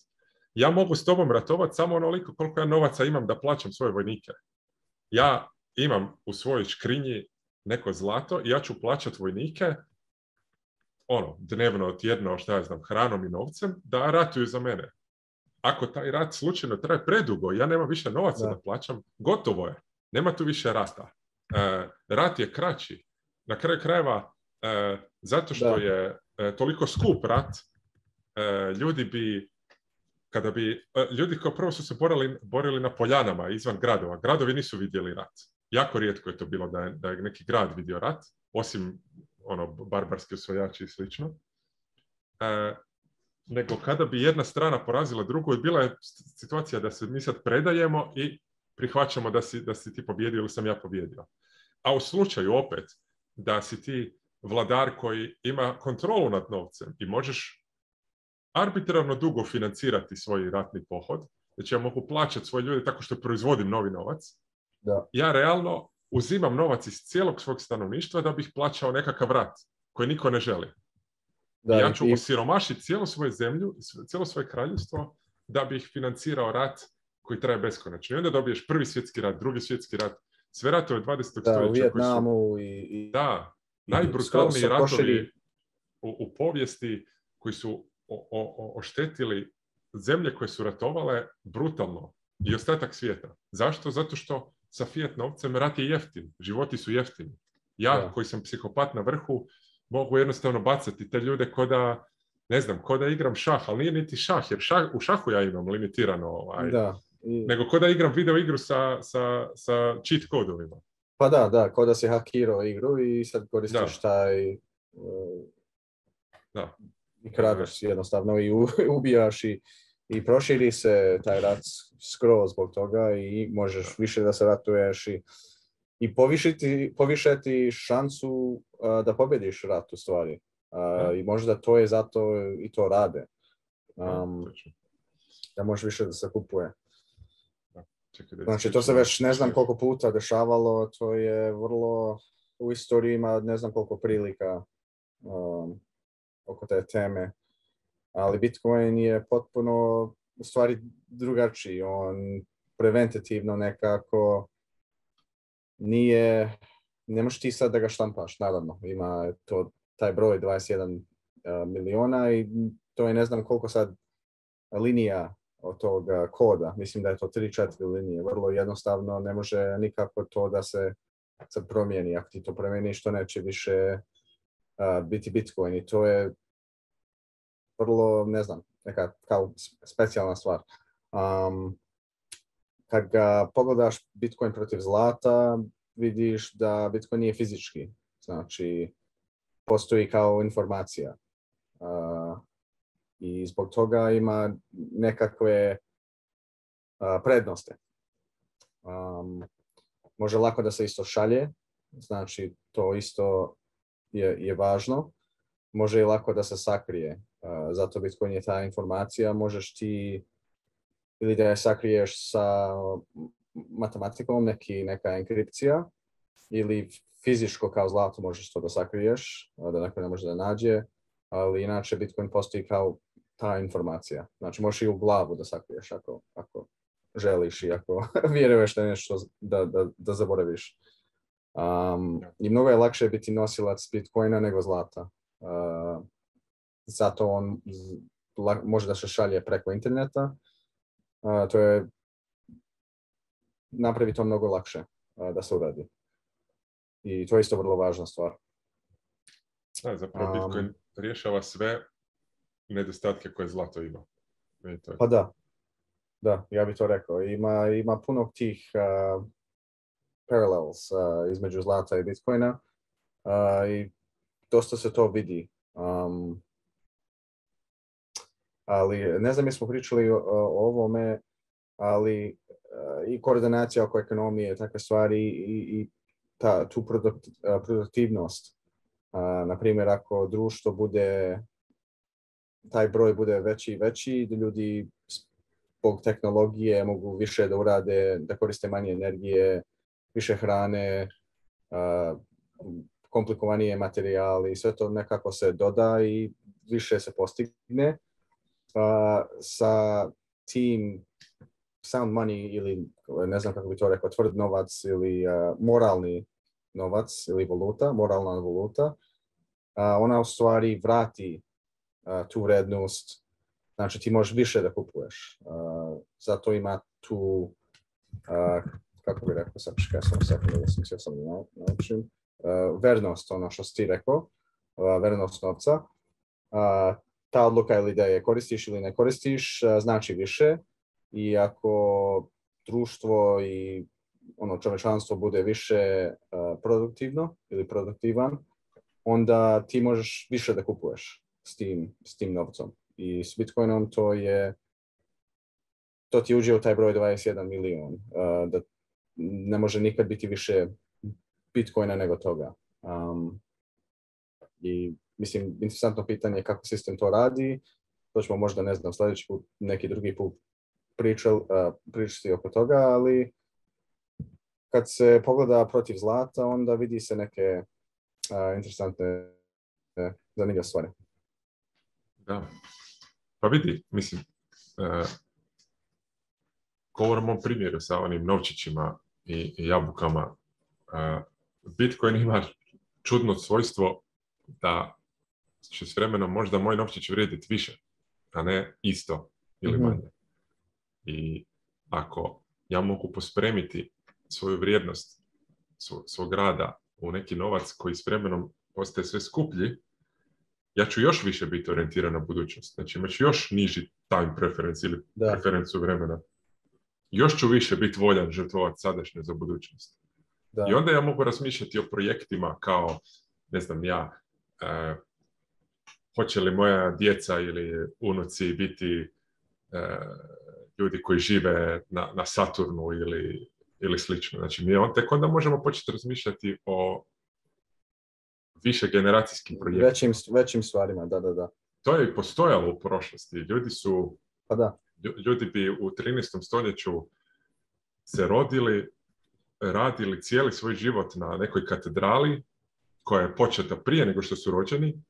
ja mogu s tobom ratovati samo onoliko koliko ja novaca imam da plaćam svoje vojnike. Ja imam u svojoj škrinji neko zlato i ja ću plaćati vojnike ono, dnevno, tjedno, šta ja znam, hranom i novcem, da ratuju za mene. Ako taj rat slučajno traje predugo, ja nemam više novaca da, plaćam, gotovo je. Nema tu više rata. E, rat je kraći. Na kraju krajeva, e, zato što je e, toliko skup rat, ljudi bi kada bi e, ljudi kao prvo su se borili na poljanama izvan gradova. Gradovi nisu vidjeli rat. Jako rijetko je to bilo da je, da neki grad vidio rat, osim ono barbarski osvajači i slično. E, nego kada bi jedna strana porazila drugu bila je situacija da se mi sad predajemo i prihvaćamo da si, da si ti pobjedio ili sam ja pobjedio. A u slučaju opet da si ti vladar koji ima kontrolu nad novcem i možeš arbitrarno dugo financirati svoj ratni pohod, znači ja mogu plaćati svoje ljude tako što proizvodim novi novac, da. ja realno uzimam novac iz cijelog svog stanovništva da bih plaćao nekakav rat koji niko ne želi. Da, ja ću i... osiromašiti cijelu svoju zemlju, cijelo svoje kraljevstvo da bih financirao rat koji traje beskonačno. I onda dobiješ prvi svjetski rat, drugi svjetski rat, sve ratove 20. stoljeća. Da, u i... Da, najbrutalniji ratovi u, u povijesti koji su oštetili zemlje koje su ratovale brutalno i ostatak svijeta. Zašto? Zato što sa fiat novcem rat je jeftin, životi su jeftini. Ja koji sam psihopat na vrhu mogu jednostavno bacati te ljude ko da, ne znam, ko da igram šah, ali nije niti šah, jer u šahu ja imam limitirano ovaj, nego ko da igram video igru sa, cheat kodovima. Pa da, da, ko da si hakirao igru i sad koristiš taj... Da. Uh, i kradeš jednostavno i ubijaš i, i proširi se taj rat skroz zbog toga i možeš više da se ratuješ i, i povišiti, povišeti šancu da pobjediš rat u stvari. I možda to je zato i to rade. da možeš više da se kupuje. Znači, to se već ne znam koliko puta dešavalo, to je vrlo, u istoriji ima ne znam koliko prilika oko te teme, ali Bitcoin je potpuno u stvari drugačiji, on preventativno nekako nije, ne možeš ti sad da ga štampaš, naravno, ima to, taj broj 21 e, miliona i to je ne znam koliko sad linija od toga koda, mislim da je to 3-4 linije, vrlo jednostavno, ne može nikako to da se sad promijeni, ako ti to promijeniš to neće više biti Bitcoin i to je vrlo, ne znam, neka kao specijalna stvar. Um, kad ga pogledaš Bitcoin protiv zlata, vidiš da Bitcoin nije fizički. Znači, postoji kao informacija. Uh, I zbog toga ima nekakve prednosti. Um, može lako da se isto šalje, znači to isto je, je važno, može i lako da se sakrije. Zato Bitcoin je ta informacija, možeš ti ili da je sakriješ sa matematikom, neki, neka enkripcija, ili fizičko kao zlato možeš to da sakriješ, da neko ne može da nađe, ali inače Bitcoin postoji kao ta informacija. Znači možeš i u glavu da sakriješ ako, ako želiš i ako vjeruješ da nešto da, da, da zaboraviš. Um, I mnogo je lakše biti nosilac Bitcoina nego zlata. Uh, zato on može da se šalje preko interneta. to je napravi to mnogo lakše da se uradi. I to je isto vrlo važna stvar. Da, zapravo Bitcoin rješava sve nedostatke koje zlato ima. Pa da, da, ja bih to rekao. Ima, ima puno tih parallels uh, između zlata i bitcoina uh, i dosta se to vidi. Um, ali ne znam jesmo pričali o, ovome, ali uh, i koordinacija oko ekonomije, takve stvari i, i ta, tu uh, produktivnost. Uh, na primjer, ako društvo bude, taj broj bude veći i veći, ljudi zbog tehnologije mogu više da urade, da koriste manje energije, više hrane, komplikovanije materijali sve to nekako se doda i više se postigne. Sa tim sound money ili ne znam kako bi to rekao, tvrd novac ili moralni novac ili valuta, moralna valuta, ona u stvari vrati tu vrednost znači ti možeš više da kupuješ. zato ima tu uh, kako bi rekao, sad čekaj sam se sam uh, vernost, ono što si ti rekao, e, vernost novca, e, ta odluka ili da je koristiš ili ne koristiš e, znači više i ako društvo i ono čovečanstvo bude više produktivno ili produktivan, onda ti možeš više da kupuješ s tim, s tim novcom. I s Bitcoinom to je to ti uđe u taj broj 21 milion, da ne može nikad biti više Bitcoina nego toga. I mislim, interesantno pitanje kako sistem to radi. To ćemo možda, ne znam, sljedeći put, neki drugi put pričati oko toga, ali kad se pogleda protiv zlata, onda vidi se neke uh, interesantne uh, zanimljive stvari. Da. Pa vidi, mislim, e, govorimo o primjeru sa onim novčićima i jabukama. E, Bitcoin ima čudno svojstvo da će s vremenom možda moj novčić vrijediti više, a ne isto ili mhm. manje. I ako ja mogu pospremiti svoju vrijednost svog rada u neki novac koji s vremenom postaje sve skuplji, ja ću još više biti orijentiran na budućnost. Znači imaću još niži time preference ili preferenciju vremena još ću više biti voljan žrtvovati sadašnje za budućnost. Da. I onda ja mogu razmišljati o projektima kao, ne znam ja, e, hoće li moja djeca ili unuci biti e, ljudi koji žive na, na Saturnu ili, ili slično. Znači, mi on, tek onda možemo početi razmišljati o više generacijskim projektima. Većim, većim stvarima, da, da, da. To je i postojalo u prošlosti. Ljudi su... Pa da Ljudi bi u 13. stoljeću se rodili, radili cijeli svoj život na nekoj katedrali koja je početa prije nego što su rođeni,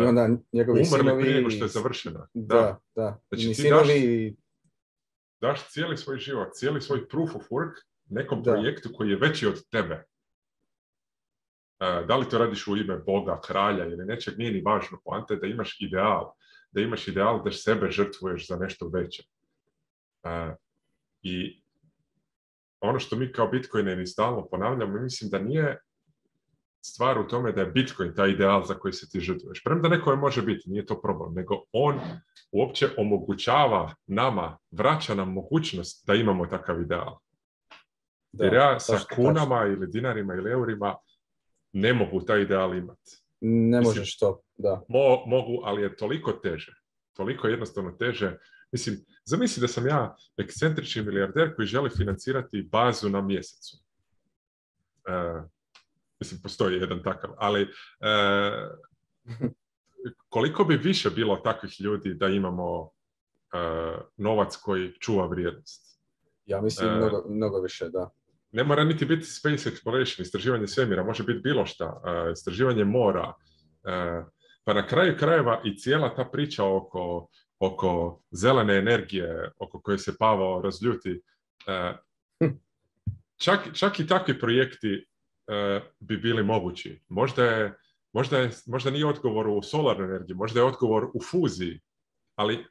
i onda umrli prije nego što je završena. Da, da. Znači, ti daš, cijeli svoj život, cijeli svoj proof of work nekom projektu koji je veći od tebe. Da li to radiš u ime Boga, kralja ili nečeg, nije ni važno. Poanta da imaš ideal da imaš ideal da sebe žrtvuješ za nešto veće. I ono što mi kao Bitcoineri stalno ponavljamo, mislim da nije stvar u tome da je Bitcoin taj ideal za koji se ti žrtvuješ. Premda neko je može biti, nije to problem, nego on uopće omogućava nama, vraća nam mogućnost da imamo takav ideal. Da, Jer ja sa kunama ili dinarima ili eurima ne mogu taj ideal imati. Ne možeš to, da. mogu, ali je toliko teže. Toliko jednostavno teže. Mislim, zamisli da sam ja ekscentrični milijarder koji želi financirati bazu na mjesecu. E, mislim, postoji jedan takav, ali e, koliko bi više bilo takvih ljudi da imamo e, novac koji čuva vrijednost? Ja mislim e, mnogo, mnogo više, da ne mora niti biti space exploration, istraživanje svemira, može biti bilo šta, e, istraživanje mora. E, pa na kraju krajeva i cijela ta priča oko, oko zelene energije, oko koje se Pavao razljuti, e, čak, i takvi projekti bi bili mogući. Možda, je, možda, je, možda nije odgovor u solarnoj energiji, možda je odgovor u fuziji, ali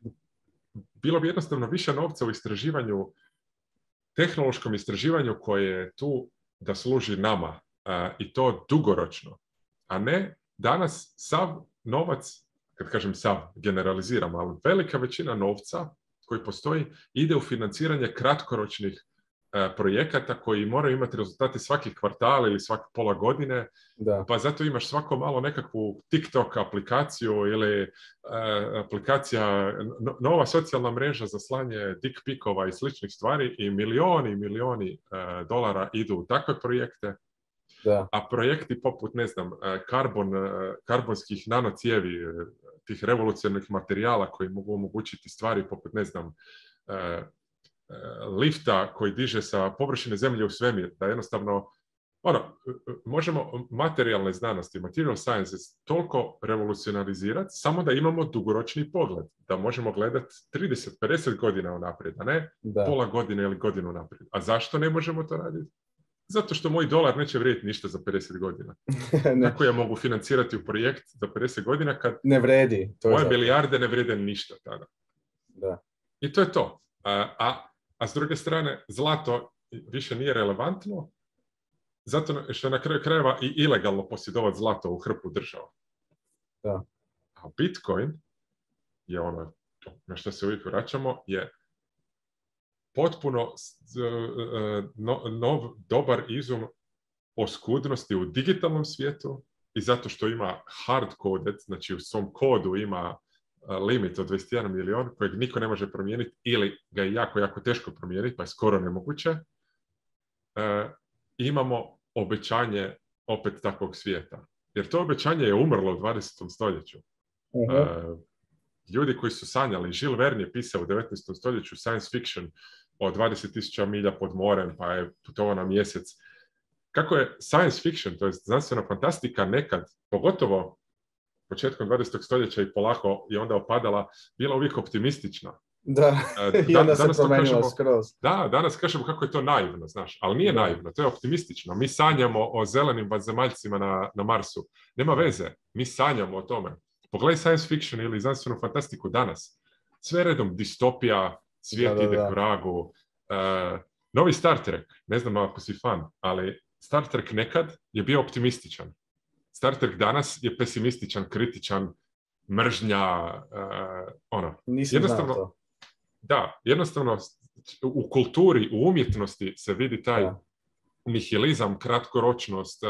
bilo bi jednostavno više novca u istraživanju tehnološkom istraživanju koje je tu da služi nama i to dugoročno, a ne danas sav novac, kad kažem sav, generaliziram, ali velika većina novca koji postoji ide u financiranje kratkoročnih E, projekata koji moraju imati rezultate svakih kvartal ili svake pola godine, da. pa zato imaš svako malo nekakvu TikTok aplikaciju ili e, aplikacija, nova socijalna mreža za slanje dick pikova i sličnih stvari i milioni i milioni e, dolara idu u takve projekte. Da. A projekti poput, ne znam, karbon, karbonskih nanocijevi, tih revolucionarnih materijala koji mogu omogućiti stvari poput, ne znam, lifta koji diže sa površine zemlje u svemir, da jednostavno ono, možemo materijalne znanosti, material sciences, toliko revolucionalizirati, samo da imamo dugoročni pogled, da možemo gledati 30-50 godina unaprijed, a ne pola godine ili godinu unaprijed. A zašto ne možemo to raditi? Zato što moj dolar neće vrijediti ništa za 50 godina. Tako ja mogu financirati u projekt za 50 godina kad ne vredi, to moje milijarde ne vrede ništa tada. Da. I to je to. a a s druge strane zlato više nije relevantno, zato što na kraju krajeva i ilegalno posjedovati zlato u hrpu država. Da. A Bitcoin je ono na što se uvijek vraćamo, je potpuno e, nov, dobar izum oskudnosti u digitalnom svijetu i zato što ima hard coded, znači u svom kodu ima limit od 21 milion kojeg niko ne može promijeniti ili ga je jako, jako teško promijeniti, pa je skoro nemoguće, e, imamo obećanje opet takvog svijeta. Jer to obećanje je umrlo u 20. stoljeću. Mhm. E, ljudi koji su sanjali, Žil Verne je pisao u 19. stoljeću science fiction o 20.000 milja pod morem, pa je putovao na mjesec. Kako je science fiction, to je znanstvena fantastika nekad, pogotovo početkom 20. stoljeća i polako je onda opadala, bila uvijek optimistična. Da, e, i onda danas se promenila skroz. Da, danas kažemo kako je to naivno, znaš, ali nije naivno, to je optimistično. Mi sanjamo o zelenim vanzemaljcima na, na Marsu. Nema veze, mi sanjamo o tome. Pogledaj science fiction ili znanstvenu fantastiku danas. Sve redom distopija, svijet ide k e, novi Star Trek, ne znam ako si fan, ali Star Trek nekad je bio optimističan. Star Trek danas je pesimističan, kritičan, mržnja, eh, ono. jednostavno, Da, jednostavno u kulturi, u umjetnosti se vidi taj da. nihilizam, kratkoročnost, uh,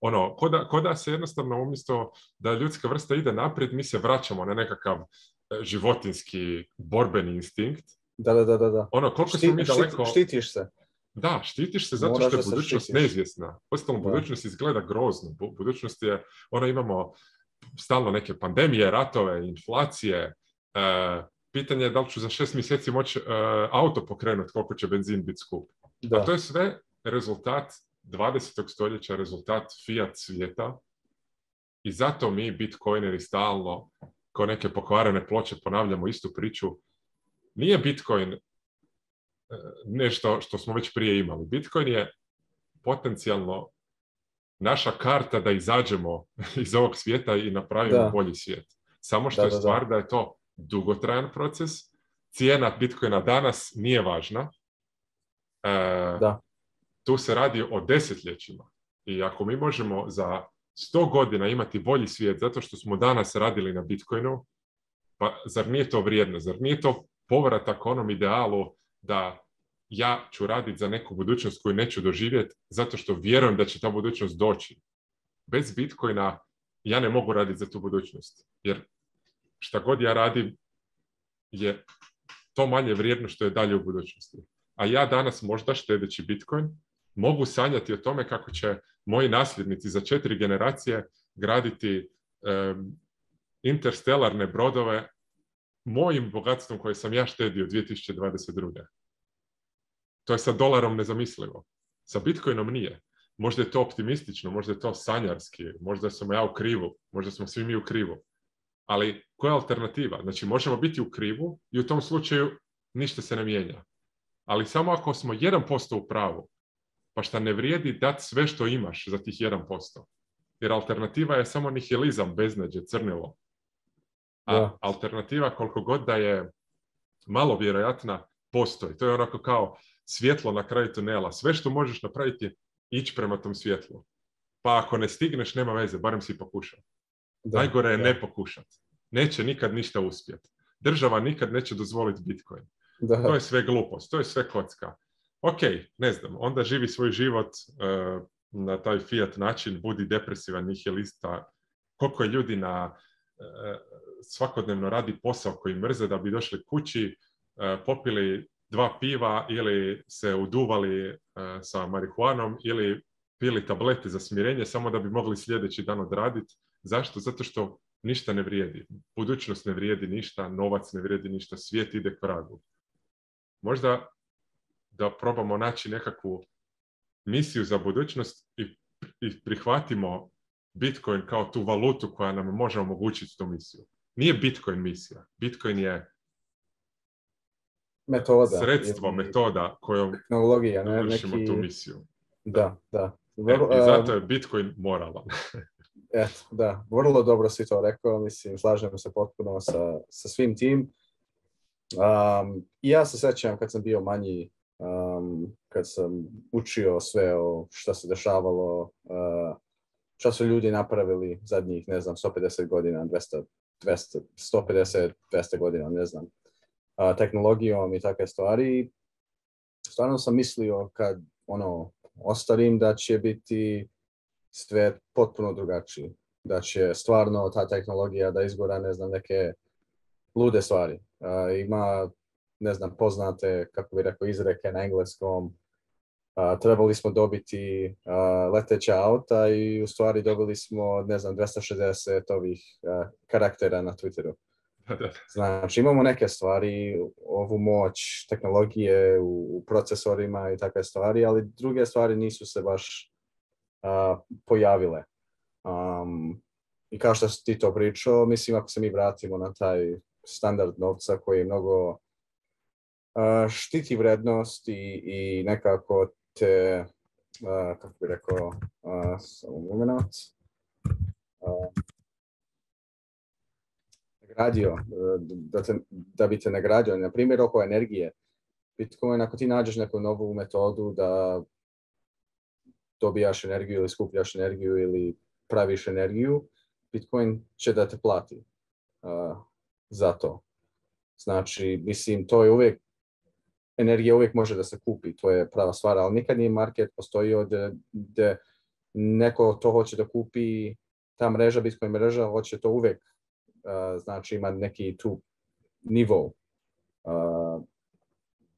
ono, se jednostavno umjesto da ljudska vrsta ide naprijed, mi se vraćamo na nekakav eh, životinski borbeni instinkt. Da, da, da, da. Ono, koliko se mi daleko... Štitiš se. Da, štitiš se zato što je budućnost neizvjesna. Ostalom, budućnost izgleda grozno. Budućnost je, ona imamo stalno neke pandemije, ratove, inflacije. E, pitanje je da li ću za šest mjeseci moći e, auto pokrenuti, koliko će benzin biti skup. Da. A to je sve rezultat 20. stoljeća, rezultat fiat svijeta. I zato mi, bitcoineri, stalno, ko neke pokvarene ploče, ponavljamo istu priču. Nije bitcoin nešto što smo već prije imali. Bitcoin je potencijalno naša karta da izađemo iz ovog svijeta i napravimo bolji svijet. Samo što je stvar da je to dugotrajan proces. Cijena Bitcoina danas nije važna. E, da. Tu se radi o desetljećima. I ako mi možemo za 100 godina imati bolji svijet zato što smo danas radili na Bitcoinu, pa zar nije to vrijedno? Zar nije to povratak onom idealu da ja ću raditi za neku budućnost koju neću doživjeti zato što vjerujem da će ta budućnost doći. Bez Bitcoina ja ne mogu raditi za tu budućnost. Jer šta god ja radim je to manje vrijedno što je dalje u budućnosti. A ja danas možda štedeći Bitcoin mogu sanjati o tome kako će moji nasljednici za četiri generacije graditi interstelarne interstellarne brodove mojim bogatstvom koje sam ja štedio 2022. To je sa dolarom nezamislivo. Sa Bitcoinom nije. Možda je to optimistično, možda je to sanjarski, možda sam ja u krivu, možda smo svi mi u krivu. Ali koja je alternativa? Znači možemo biti u krivu i u tom slučaju ništa se ne mijenja. Ali samo ako smo 1% u pravu, pa šta ne vrijedi dati sve što imaš za tih 1%. Jer alternativa je samo nihilizam, beznađe, crnilo. A alternativa koliko god da je malo vjerojatna, postoji. To je onako kao, svjetlo na kraju tunela. Sve što možeš napraviti ići prema tom svjetlu. Pa ako ne stigneš, nema veze, barem si pokušao. Najgore je ne pokušati. Neće nikad ništa uspjeti. Država nikad neće dozvoliti Bitcoin. To je sve glupost, to je sve kocka. Ok, ne znam, onda živi svoj život e, na taj fiat način, budi depresivan, nihilista. Koliko je ljudi na e, svakodnevno radi posao koji mrze da bi došli kući, e, popili dva piva ili se uduvali e, sa marihuanom ili pili tablete za smirenje samo da bi mogli sljedeći dan odraditi. Zašto? Zato što ništa ne vrijedi. Budućnost ne vrijedi ništa, novac ne vrijedi ništa, svijet ide k vragu. Možda da probamo naći nekakvu misiju za budućnost i, i prihvatimo Bitcoin kao tu valutu koja nam može omogućiti tu misiju. Nije Bitcoin misija. Bitcoin je metoda. Sredstvo, metoda kojom tehnologija, ne, vršimo neki... tu misiju. Da, da. Vrlo, e, I zato je Bitcoin moralan. Eto, da, vrlo dobro si to rekao, mislim, slažem se potpuno sa, sa svim tim. Um, ja se sjećam kad sam bio manji, um, kad sam učio sve o što se dešavalo, uh, što su ljudi napravili zadnjih, ne znam, 150 godina, 200, 200 150, 200 godina, ne znam a, tehnologijom i takve stvari. Stvarno sam mislio kad ono ostarim da će biti sve potpuno drugačiji. Da će stvarno ta tehnologija da izgora ne znam neke lude stvari. ima ne znam poznate kako bi rekao izreke na engleskom trebali smo dobiti leteća auta i u stvari dobili smo, ne znam, 260 ovih karaktera na Twitteru. Znači imamo neke stvari, ovu moć tehnologije u procesorima i takve stvari, ali druge stvari nisu se baš uh, pojavile. Um, I kao što ti to pričao, mislim ako se mi vratimo na taj standard novca koji je mnogo uh, štiti vrednost i, nekako te, uh, kako bi rekao, samo radio, e, da, te, da bi te nagradio, na primjer oko energije. Bitcoin, ako ti nađeš neku novu metodu da dobijaš energiju ili skupljaš energiju ili praviš energiju, Bitcoin će da te plati uh, za to. Znači, mislim, to je uvijek, energija uvijek može da se kupi, to je prava stvar, ali nikad nije market postoji da, neko to hoće da kupi, ta mreža, Bitcoin mreža, hoće to uvijek E, znači ima neki tu nivo e,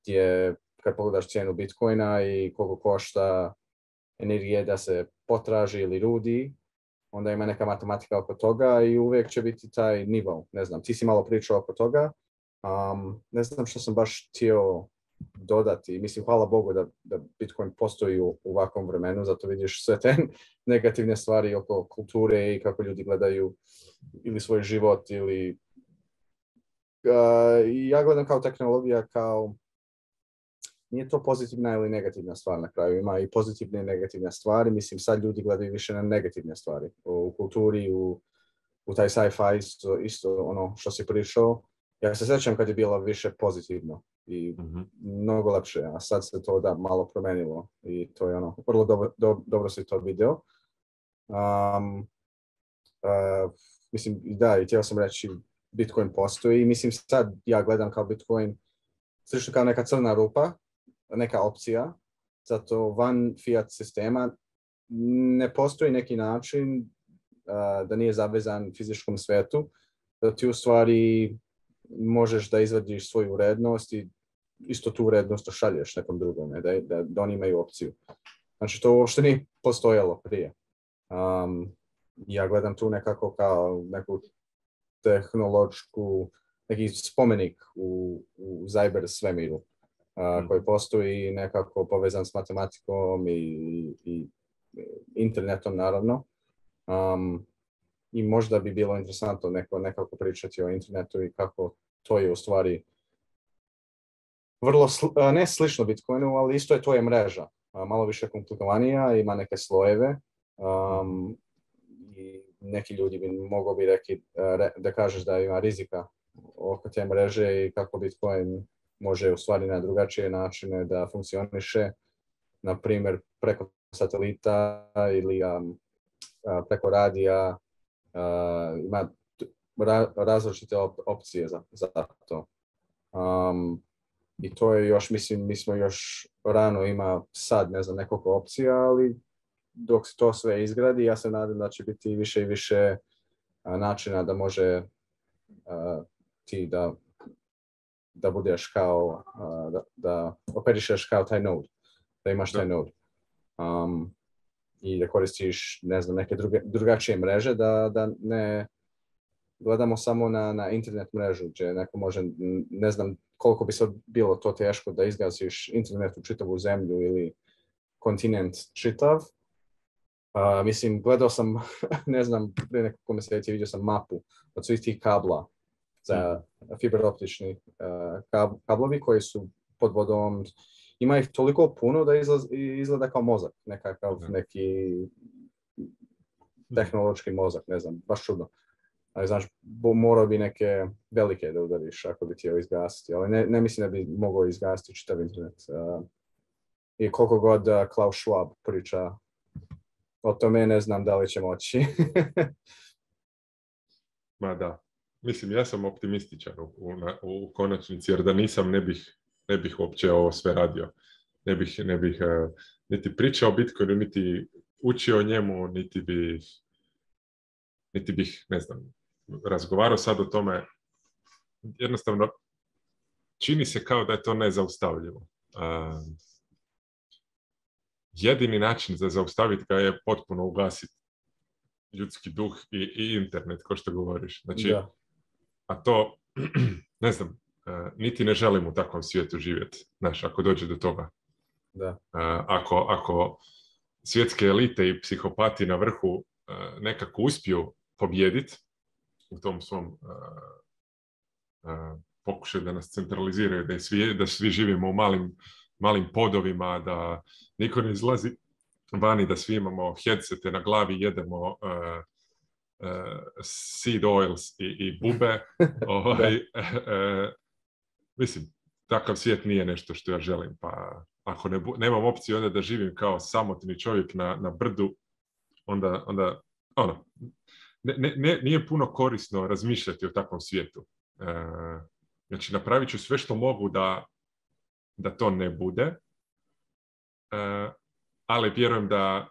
gdje kad pogledaš cijenu Bitcoina i koliko košta energije da se potraži ili rudi, onda ima neka matematika oko toga i uvijek će biti taj nivo. Ne znam, ti si malo pričao oko toga. ne znam što sam baš htio dodati. Mislim, hvala Bogu da, da Bitcoin postoji u, u ovakvom vremenu, zato vidiš sve te negativne stvari oko kulture i kako ljudi gledaju ili svoj život ili... Uh, ja gledam kao tehnologija, kao nije to pozitivna ili negativna stvar na kraju. Ima i pozitivne i negativne stvari. Mislim, sad ljudi gledaju više na negativne stvari. U kulturi, u, u taj sci-fi, isto, isto ono što si prišao. Ja se sjećam kad je bilo više pozitivno i mhm. mnogo lepše, a sad se to da malo promenilo i to je ono, vrlo dobro, do, dobro si to video. E, mislim, da, i htio sam reći, Bitcoin postoji i mislim sad ja gledam kao Bitcoin slično kao neka crna rupa, neka opcija, zato van fiat sistema ne postoji neki način e, da nije zavezan fizičkom svetu, da ti u stvari možeš da izvadiš svoju urednost i isto tu urednost šalješ nekom drugom, da, da, da oni imaju opciju. Znači, to uopšte nije postojalo prije. Um, ja gledam tu nekako kao neku tehnološku, neki spomenik u, u cyber svemiru hmm. koji postoji nekako povezan s matematikom i, i internetom naravno. Um, I možda bi bilo interesantno neko, nekako pričati o internetu i kako to je u stvari vrlo, sl, e, ne slično Bitcoinu, ali isto je to je mreža. E, malo više komplikovanija, ima neke slojeve um, i neki ljudi bi mogao bi e, da kažeš da ima rizika oko te mreže i kako Bitcoin može u stvari na drugačije načine da funkcioniše, na primjer preko satelita ili preko radija, ima različite opcije za, za to. Um, i to je još, mislim, mi smo još rano ima sad, ne znam, nekoliko opcija, ali dok se to sve izgradi, ja se nadam da će biti više i više načina da može ti da, da budeš kao, da, da operišeš kao taj node, da imaš taj node. I da koristiš, ne znam, neke druge, drugačije mreže, da, ne gledamo samo na, na internet mrežu, gdje neko može, ne znam, koliko bi sad bilo to teško da izgaziš internet u čitavu zemlju ili kontinent čitav. mislim, gledao sam, ne znam, prije nekoliko mjeseci vidio sam mapu od svih tih kabla za fiberoptični uh, kablovi koji su pod vodom. Ima ih toliko puno da izgleda kao mozak, nekakav neki tehnološki mozak, ne znam, baš čudno ali znaš, morao bi neke velike da udariš ako bi htio izgasiti, ali ne, ne mislim da bi mogao izgasiti čitav internet. I koliko god Klaus Schwab priča o tome, ne znam da li će moći. Ma da. Mislim, ja sam optimističan u, u, konačnici, jer da nisam, ne bih, ne bih uopće ovo sve radio. Ne bih, ne bih niti pričao o Bitcoinu, niti učio o njemu, niti bih niti bih, ne znam, razgovarao sad o tome, jednostavno čini se kao da je to nezaustavljivo. Jedini način za zaustaviti ga je potpuno ugasiti ljudski duh i, internet, ko što govoriš. Znači, a to, ne znam, niti ne želim u takvom svijetu živjeti, znaš, ako dođe do toga. Da. Ako, ako svjetske elite i psihopati na vrhu nekako uspiju pobijediti, u tom svom e, e, pokušaju da nas centraliziraju, da, svi, da svi živimo u malim, malim podovima, da niko ne izlazi vani, da svi imamo headsete na glavi, jedemo uh, seed oils i, i bube. ovaj, mislim, takav svijet nije nešto što ja želim, pa ako ne, nemam opciju onda da živim kao samotni čovjek na, na brdu, onda, onda ono, ne, nije puno korisno razmišljati o takvom svijetu. E, znači, napravit ću sve što mogu da, da to ne bude, e, ali vjerujem da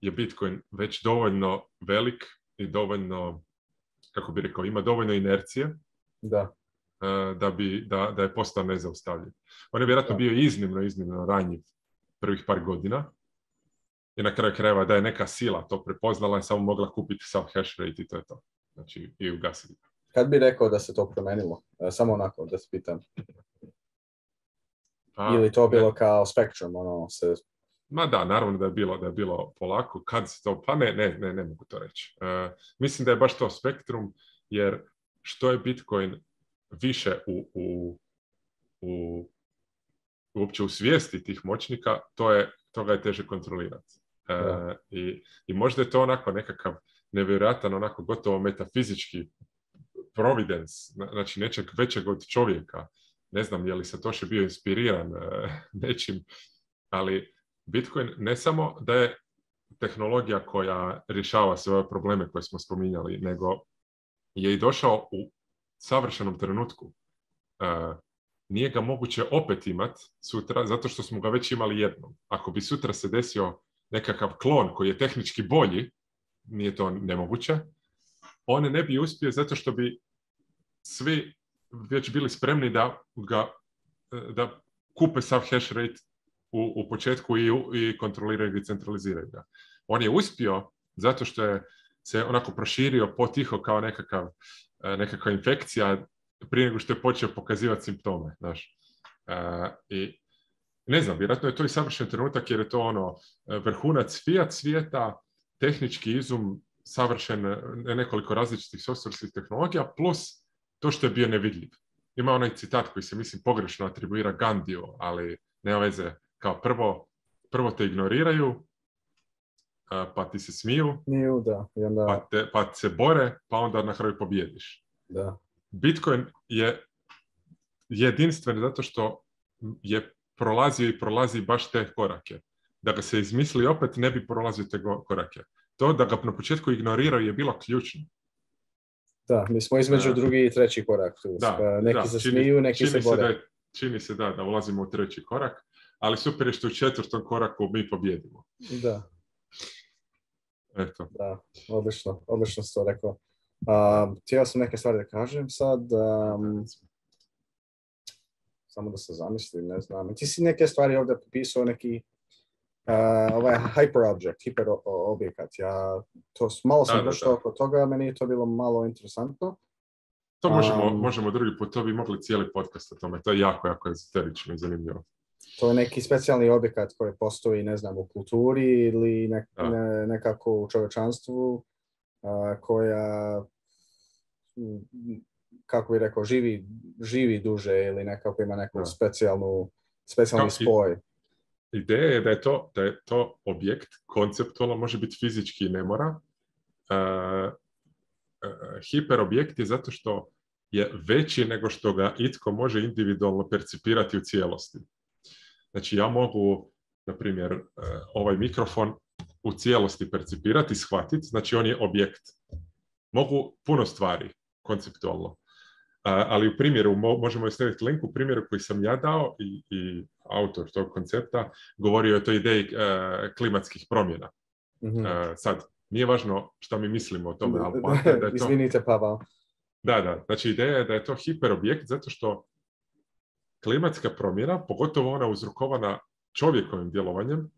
je Bitcoin već dovoljno velik i dovoljno, kako bi rekao, ima dovoljno inercije da, e, da, bi, da, da je postao nezaustavljiv. On je vjerojatno bio iznimno, iznimno ranjiv prvih par godina, i na kraju krajeva da je neka sila to prepoznala i samo mogla kupiti sam hash rate i to je to. Znači i Kad bi rekao da se to promenilo? E, samo onako da se pitam. Pa, Ili to bilo kao spektrum? ono se... Ma da, naravno da je bilo, da je bilo polako. Kad se to... Pa ne, ne, ne, ne mogu to reći. E, mislim da je baš to spektrum, jer što je Bitcoin više u, u, u uopće u svijesti tih moćnika, to je, toga je teže kontrolirati. E, I, I možda je to onako nekakav nevjerojatan, onako gotovo metafizički providence, znači nečeg većeg od čovjeka. Ne znam je li se to bio inspiriran e, nečim, ali Bitcoin ne samo da je tehnologija koja rješava sve ove probleme koje smo spominjali, nego je i došao u savršenom trenutku. E, nije ga moguće opet imat sutra, zato što smo ga već imali jednom. Ako bi sutra se desio nekakav klon koji je tehnički bolji, nije to nemoguće, on ne bi uspio zato što bi svi već bili spremni da ga da kupe sav hash rate u, u početku i, i kontroliraju i centraliziraju ga. On je uspio zato što je se onako proširio potiho kao nekakav, e, nekakva infekcija prije nego što je počeo pokazivati simptome. Znaš. E, I ne znam, vjerojatno je to i savršen trenutak jer je to ono e, vrhunac fiat svijeta, tehnički izum savršen e, nekoliko različitih softwareskih tehnologija, plus to što je bio nevidljiv. Ima onaj citat koji se, mislim, pogrešno atribuira Gandiju, ali nema veze, kao prvo, prvo te ignoriraju, e, pa ti se smiju, smiju da. pa, te, pa se bore, pa onda na kraju pobijediš. Da. Bitcoin je jedinstven zato što je prolazio i prolazi baš te korake. Da ga se izmisli opet, ne bi prolazio te korake. To da ga na početku ignorirao je bilo ključno. Da, mi smo između drugi i treći korak Da, pa neki da, se čini, smiju, neki čini se Da, čini se da, da ulazimo u treći korak, ali super je što u četvrtom koraku mi pobjedimo. Da. Eto. Da, odlično, odlično si to rekao. sam neke stvari da kažem sad. Um, samo da se zamislim, ne znam. Ti si neke stvari ovdje popisao, neki uh, ovaj hyper objekat, Ja to malo sam došao oko toga, meni je to bilo malo interesantno. To možemo, drugi put, to bi mogli cijeli podcast o tome, to je jako, jako ezoterično i zanimljivo. To je neki specijalni objekat koji postoji, ne znam, u kulturi ili nekako u čovečanstvu, koja kako bi rekao, živi, živi duže ili nekako ima neku specijalnu, specijalni spoj. Ideja je da je, to, to objekt, konceptualno može biti fizički i ne mora. Uh, e, e, hiperobjekt je zato što je veći nego što ga itko može individualno percipirati u cijelosti. Znači ja mogu, na primjer, e, ovaj mikrofon u cijelosti percipirati, shvatiti, znači on je objekt. Mogu puno stvari konceptualno ali u primjeru, možemo staviti link u primjeru koji sam ja dao i, i autor tog koncepta govorio je o toj ideji e, klimatskih promjena. Mhm. E, sad, nije važno što mi mislimo o tome, ali da je to... Izvinite, Pavel. Da, da. Znači, ideja je da je to hiperobjekt zato što klimatska promjena, pogotovo ona uzrokovana čovjekovim djelovanjem,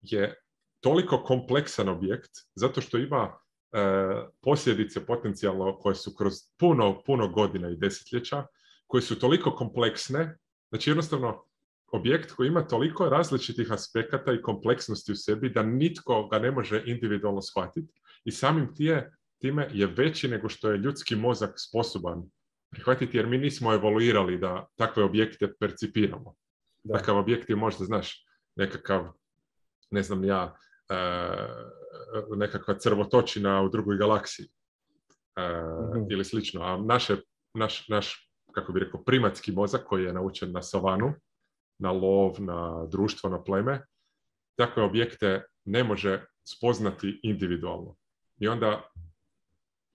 je toliko kompleksan objekt zato što ima E, posljedice potencijalno koje su kroz puno, puno godina i desetljeća, koje su toliko kompleksne, znači jednostavno objekt koji ima toliko različitih aspekata i kompleksnosti u sebi da nitko ga ne može individualno shvatiti i samim tije, time je veći nego što je ljudski mozak sposoban prihvatiti jer mi nismo evoluirali da takve objekte percipiramo. Da. Takav objekt je možda, znaš, nekakav, ne znam ja, e, E, nekakva crvotočina u drugoj galaksiji e, mhm. ili slično. A naš, naš, kako bih rekao, primatski mozak koji je naučen na savanu, na lov, na društvo, na pleme, takve objekte ne može spoznati individualno. I onda,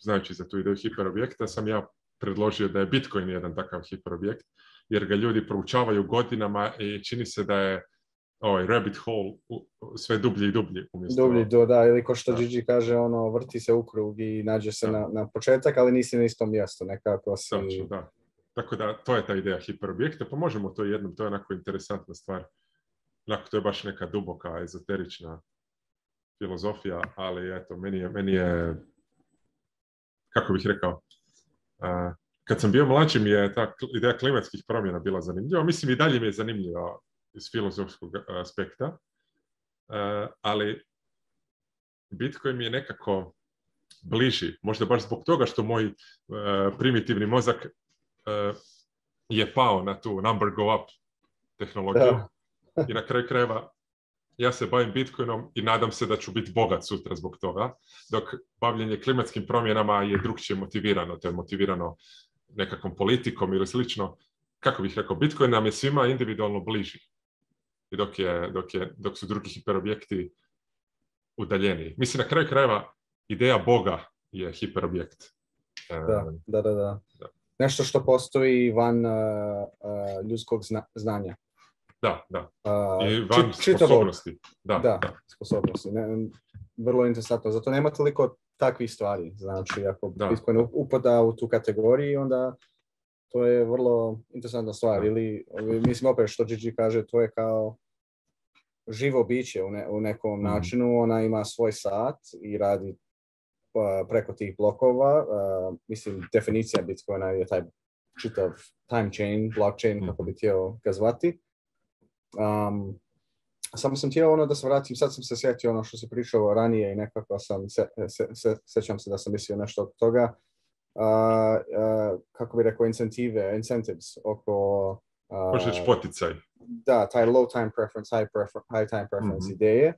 znajući za tu ideju hiperobjekta, sam ja predložio da je Bitcoin jedan takav hiperobjekt, jer ga ljudi proučavaju godinama i čini se da je ovaj rabbit hole sve dublje i dublji. umjesto. Dublje, do, da, ili ko što kaže, ono, vrti se u krug i nađe se na, na, početak, ali nisi na istom mjestu, nekako si... Točno, da. Tako da, to je ta ideja hiperobjekta, pa možemo to jednom, to je onako interesantna stvar. Onako, to je baš neka duboka, ezoterična filozofija, ali eto, meni je, meni je kako bih rekao, kad sam bio mlađi mi je ta ideja klimatskih promjena bila zanimljiva, mislim i dalje mi je zanimljiva iz filozofskog eh, aspekta, eh, ali Bitcoin mi je nekako bliži, možda baš zbog toga što moj eh, primitivni mozak je pao na tu number go up tehnologiju i na kraju krajeva ja se bavim Bitcoinom i nadam se da ću biti bogat sutra zbog toga, dok bavljenje klimatskim promjenama je drugčije motivirano, to je motivirano nekakvom politikom ili slično. Kako bih rekao, Bitcoin nam je svima individualno bliži i dok, je, dok, je, dok su drugi hiperobjekti udaljeni. Mislim, na kraju krajeva ideja Boga je hiperobjekt. Da, da, da, Nešto što postoji van e, e, ljudskog znanja. Da, da. I van sposobnosti. Da, da, sposobnosti. Ne, vrlo interesantno. Zato nema toliko takvih stvari. Znači, ako da. Bitcoin upada u tu kategoriju, onda to je vrlo interesantna stvar. Ili, mislim opet što Gigi kaže, to je kao živo biće u, nekom mhm. načinu. Ona ima svoj sat i radi preko tih blokova. mislim, definicija Bitcoina je taj čitav time chain, blockchain, mm. kako bi htio ga zvati. samo sam htio ono da se vratim, sad sam se sjetio ono što se pričao ranije i nekako sam, se, se, se, sećam se da sam mislio nešto od toga kako bi rekao, incentive, incentives oko... poticaj. Da, taj low time preference, high, prefer, high time preference mhm. ideje.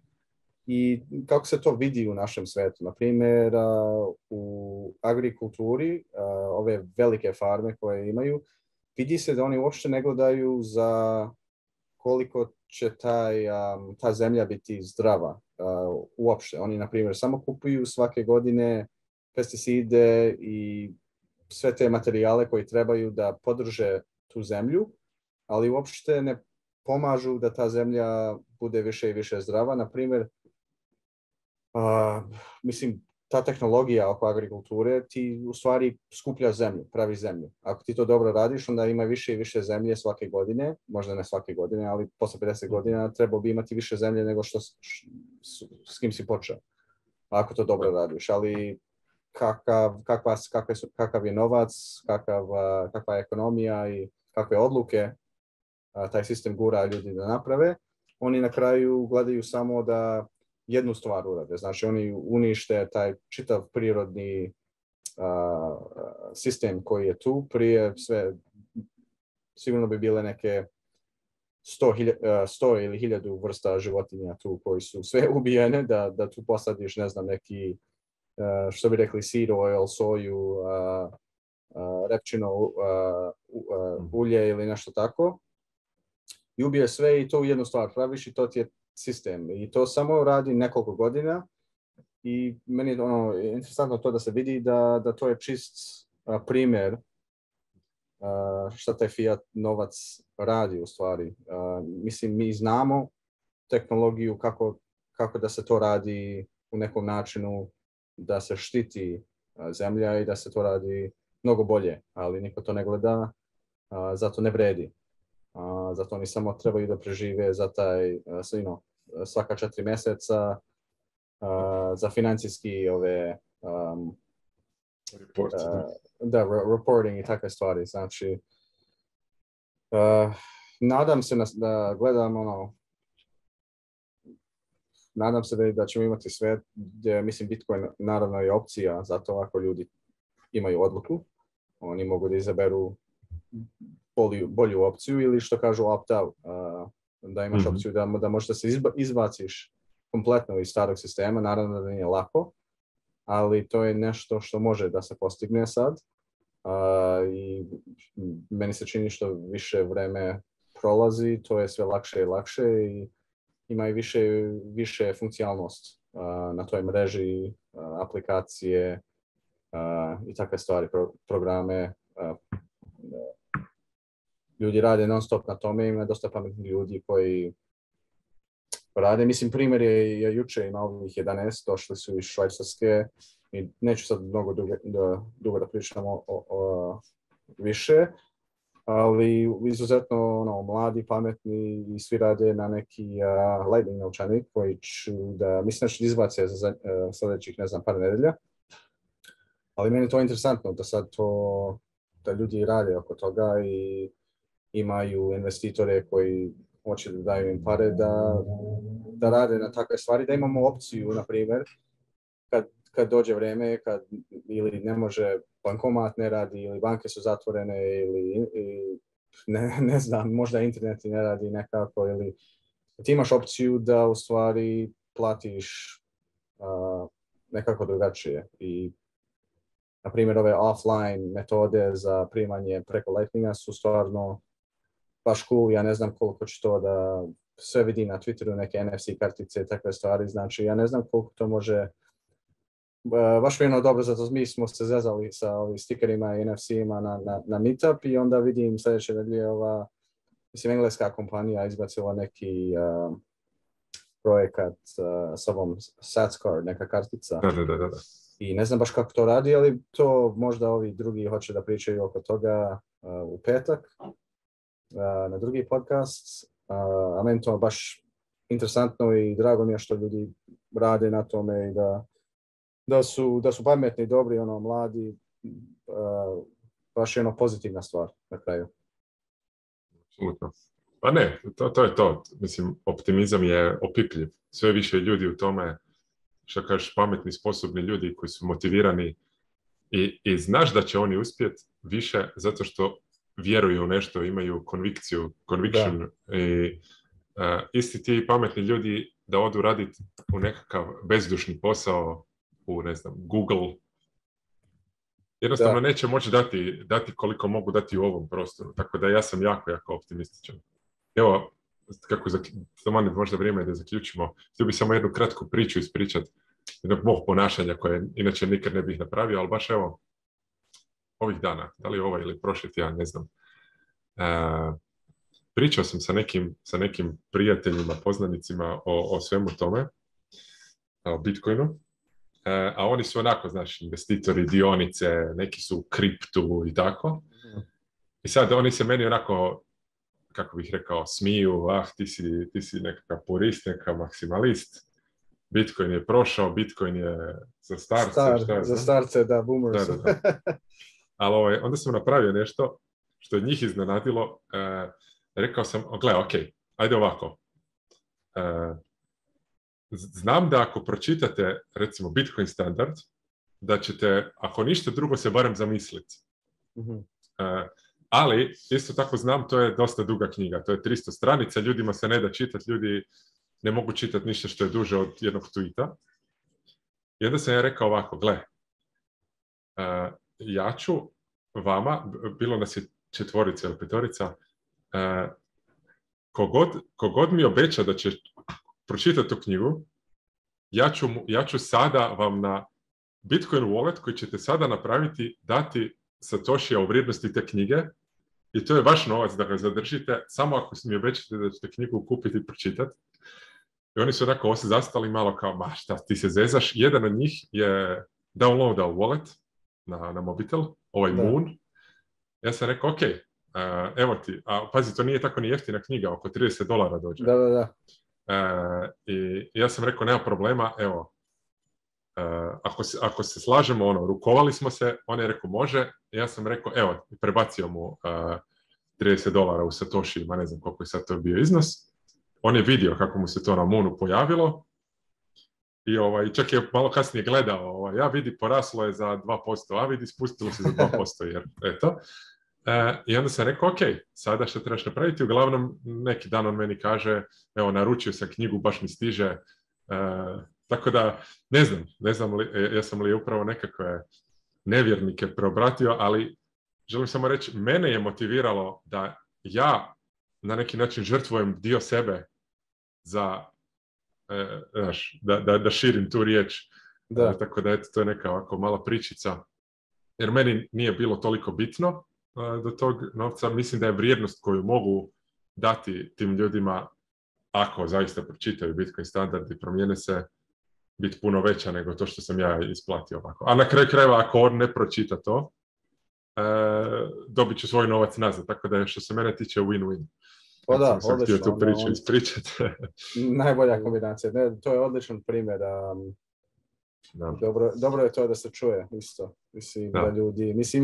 I kako se to vidi u našem svetu? Na primjer, u agrikulturi, ove velike farme koje imaju, vidi se da oni uopšte ne gledaju za koliko će taj, ta zemlja biti zdrava uopšte. Oni, na primjer, samo kupuju svake godine pesticide i sve te materijale koji trebaju da podrže tu zemlju, ali uopšte ne pomažu da ta zemlja bude više i više zdrava. Na primjer, mislim, ta tehnologija oko agrikulture ti u stvari skuplja zemlju, pravi zemlju. Ako ti to dobro radiš, onda ima više i više zemlje svake godine, možda ne svake godine, ali posle 50 mhm. godina treba bi imati više zemlje nego što s, s kim si počeo, ako to dobro radiš. Ali kakav, kakva, kakve su, je novac, kakva je ekonomija i kakve odluke taj sistem gura ljudi da naprave, oni na kraju gledaju samo da jednu stvar urade. Znači oni unište taj čitav prirodni sistem koji je tu. Prije sve sigurno bi bile neke sto, ili hiljadu vrsta životinja tu koji su sve ubijene, da, da tu posadiš ne znam neki Uh, što bi rekli seed oil, soju, uh, uh, repčino mhm. ulje ili nešto tako. I ubije sve i to u jednu stvar praviš i to ti je sistem. I to samo radi nekoliko godina i meni je ono, interesantno to da se vidi da, da to je čist primjer šta taj fiat novac radi u stvari. Mislim, mi znamo tehnologiju kako, kako da se to radi u nekom načinu da se štiti e, zemlja i da se to radi mnogo bolje, ali niko to ne gleda, e, zato ne vredi. E, zato oni samo trebaju da prežive za taj, svino, svaka četiri mjeseca, za financijski ove... da, reporting i takve stvari. Znači, nadam se da gledam ono, nadam se da, ćemo imati sve gdje, mislim, Bitcoin naravno je opcija, zato ako ljudi imaju odluku, oni mogu da izaberu bolju, opciju ili što kažu opt-out, da imaš mhm. opciju da, da možda se izba, izbaciš kompletno iz starog sistema, naravno da nije lako, ali to je nešto što može da se postigne sad i meni se čini što više vreme prolazi, to je sve lakše i lakše i ima više, više funkcionalnost na toj mreži, aplikacije i takve stvari, programe. Ljudi rade non stop na tome, ima dosta pametnih ljudi koji rade. Mislim, primjer je, je juče ima ovih 11, došli su iz Švajcarske i neću sad mnogo dugo, dugo da pričamo o, više, ali izuzetno ono, mladi, pametni i svi rade na neki uh, lightning naučanik koji ću da, mislim da ću izbaciti za uh, e, sljedećih, ne znam, par nedelja. Ali meni to interesantno da sad to, da ljudi rade oko toga i imaju investitore koji hoće da daju im pare da, da rade na takve stvari, da imamo opciju, na primjer, kad kad dođe vrijeme, kad ili ne može, bankomat ne radi, ili banke su zatvorene, ili, ne, znam, možda internet ne radi nekako, ili ti imaš opciju da u stvari platiš nekako drugačije. I, na primjer, ove offline metode za primanje preko Lightninga su stvarno baš cool, ja ne znam koliko će to da sve vidi na Twitteru, neke NFC kartice i takve stvari, znači ja ne znam koliko to može E, baš je ono dobro, zato mi smo se zezali sa ovim stikerima i NFC-ima na, na, na Meetup i onda vidim sljedeće da je ova, mislim, engleska kompanija izbacila neki uh, projekat uh, s ovom SATSCAR, neka kartica. Da, da, da, da. I ne znam baš kako to radi, ali to možda ovi drugi hoće da pričaju oko toga u petak na drugi podcast. A meni to baš interesantno i drago mi je što ljudi rade na tome i da da su, da su pametni, dobri, ono, mladi, uh, baš je ono pozitivna stvar na kraju. Absolutno. Pa ne, to, to je to. Mislim, optimizam je opipljiv. Sve više ljudi u tome, što kažeš, pametni, sposobni ljudi koji su motivirani i, i znaš da će oni uspjeti više zato što vjeruju u nešto, imaju konvikciju, conviction i e, isti ti pametni ljudi da odu raditi u nekakav bezdušni posao u ne znam, Google, jednostavno da. neće moći dati, dati koliko mogu dati u ovom prostoru. Tako da ja sam jako, jako optimističan. Evo, kako samo možda vrijeme da zaključimo, htio bih samo jednu kratku priču ispričat jednog mog ponašanja koje inače nikad ne bih napravio, ali baš evo ovih dana, da li ovaj ili prošli ja ne znam. E, pričao sam sa nekim, sa nekim prijateljima, poznanicima o, o svemu tome, o Bitcoinu, E, a oni su onako, znaš, investitori, dionice, neki su u kriptu i tako. I sad oni se meni onako, kako bih rekao, smiju, ah, ti si, ti si nekakav purist, nekakav maksimalist. Bitcoin je prošao, Bitcoin je za starce. Star, je, za starce, da, boomers. Da, Ali ovaj, onda sam napravio nešto što je njih iznenadilo. E, rekao sam, gle, ok, ajde ovako. E, znam da ako pročitate, recimo, Bitcoin standard, da ćete, ako ništa drugo, se barem zamisliti. Mhm. E, ali, isto tako znam, to je dosta duga knjiga. To je 300 stranica, ljudima se ne da čitati, ljudi ne mogu čitati ništa što je duže od jednog tweeta. I onda sam ja rekao ovako, gle, e, ja ću vama, bilo nas je četvorica ili petorica, e, kogod, kogod mi obeća da će pročitati tu knjigu, ja ću, ja ću sada vam na Bitcoin wallet koji ćete sada napraviti dati Satoshi u vrijednosti te knjige i to je vaš novac da ga zadržite samo ako mi obećate da ćete knjigu kupiti i pročitati. I oni su onako se zastali malo kao, ma šta, ti se zezaš. Jedan od njih je downloadao wallet na, na mobitel, ovaj da. Moon. Ja sam rekao, ok, eh, evo ti, a pazi, to nije tako ni jeftina knjiga, oko 30 dolara dođe. Da, da, da. E, I ja sam rekao, nema problema, evo, e, ako se, ako se slažemo, ono, rukovali smo se, on je rekao može, ja sam rekao, evo, prebacio mu 30 e, dolara u Satoshima, ne znam koliko je sad to bio iznos. On je vidio kako mu se to na Moonu pojavilo i ovaj, čak je malo kasnije gledao, ovaj, ja vidi poraslo je za 2%, a vidi spustilo se za 2%, jer eto. E, I onda sam rekao, ok, sada što trebaš napraviti? Uglavnom, neki dan on meni kaže, evo, naručio sam knjigu, baš mi stiže. E, tako da, ne znam, ne znam li, e, sam li upravo nekakve nevjernike preobratio, ali želim samo reći, mene je motiviralo da ja na neki način žrtvujem dio sebe za, e, znaš, da, da, da, širim tu riječ. Da. tako da, eto, to je neka ovako mala pričica. Jer meni nije bilo toliko bitno, do tog novca, mislim da je vrijednost koju mogu dati tim ljudima ako zaista pročitaju Bitcoin standard i promijene se, biti puno veća nego to što sam ja isplatio ovako. A na kraju krajeva, ako on ne pročita to, e, dobit ću svoj novac nazad. Tako da što se mene tiče win-win. Pa da, odlično. tu priču Najbolja kombinacija. to je odličan primjer. Dobro, dobro je to da se čuje isto. Mislim, da. ljudi, mislim,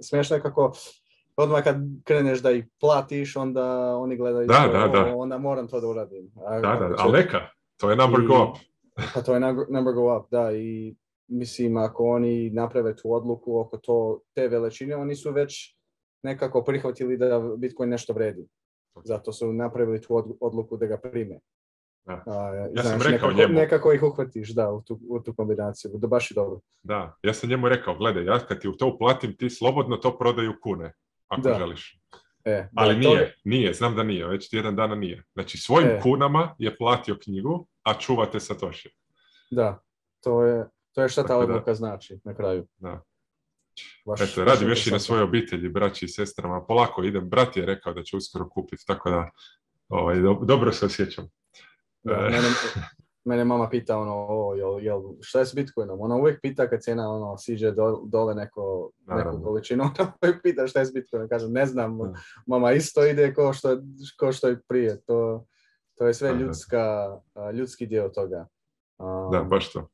smiješno je kako odmah kad kreneš da ih platiš, onda oni gledaju da, onda moram to da uradim. A, da, da, a to je number go up. Pa to je number go up, da, i mislim, ako oni naprave tu odluku oko to, te veličine, oni su već nekako prihvatili da Bitcoin nešto vredi. Zato su napravili tu odluku da ga prime ja sam rekao nekako, njemu. Nekako ih uhvatiš, da, u tu, kombinaciju. Da, baš i dobro. Da, ja sam njemu rekao, gledaj, ja kad ti u to uplatim, ti slobodno to prodaju kune, ako želiš. E, Ali nije, nije, znam da nije, već jedan dana nije. Znači, svojim e. kunama je platio knjigu, a čuvate Satoshi. Da, to je, šta ta odluka znači na kraju. Da. Eto, radim još i na svojoj obitelji, braći i sestrama. Polako idem, brat je rekao da će uskoro kupiti, tako da ovaj, dobro se osjećam. E. mene, mama pita ono, o, jel, jel, šta je s Bitcoinom? Ona uvijek pita kad cijena ono, siđe do, dole neko, neku količinu, ona uvijek pita šta je s Bitcoinom. Kažem, ne znam, mama isto ide ko što, ko što je prije. To, to je sve ljudski dio toga. da, baš to.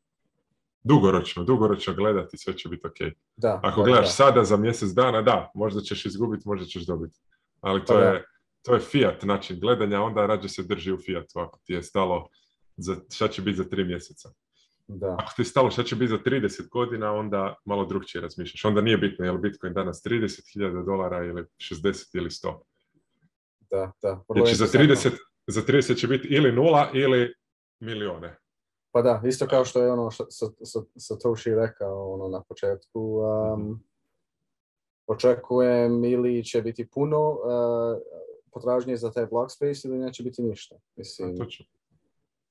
Dugoročno, dugoročno gledati, sve će biti ok. Da, Ako gledaš sada za mjesec dana, da, možda ćeš izgubiti, možda ćeš dobiti. Ali pa to je to je Fiat način gledanja, onda rađe se drži u Fiatu ako ti je stalo za, šta će biti za tri mjeseca. Da. Ako ti je stalo šta će biti za 30 godina, onda malo drugčije razmišljaš. Onda nije bitno je li Bitcoin danas 30.000 dolara ili 60 ili 100. Da, da. Znači za 30, za 30 će biti ili nula ili milione. Pa da, isto kao što je ono što Satoshi rekao ono na početku, mhm. um, očekujem ili će biti puno uh, potražnje za taj block space ili neće biti ništa. Mislim, to, će,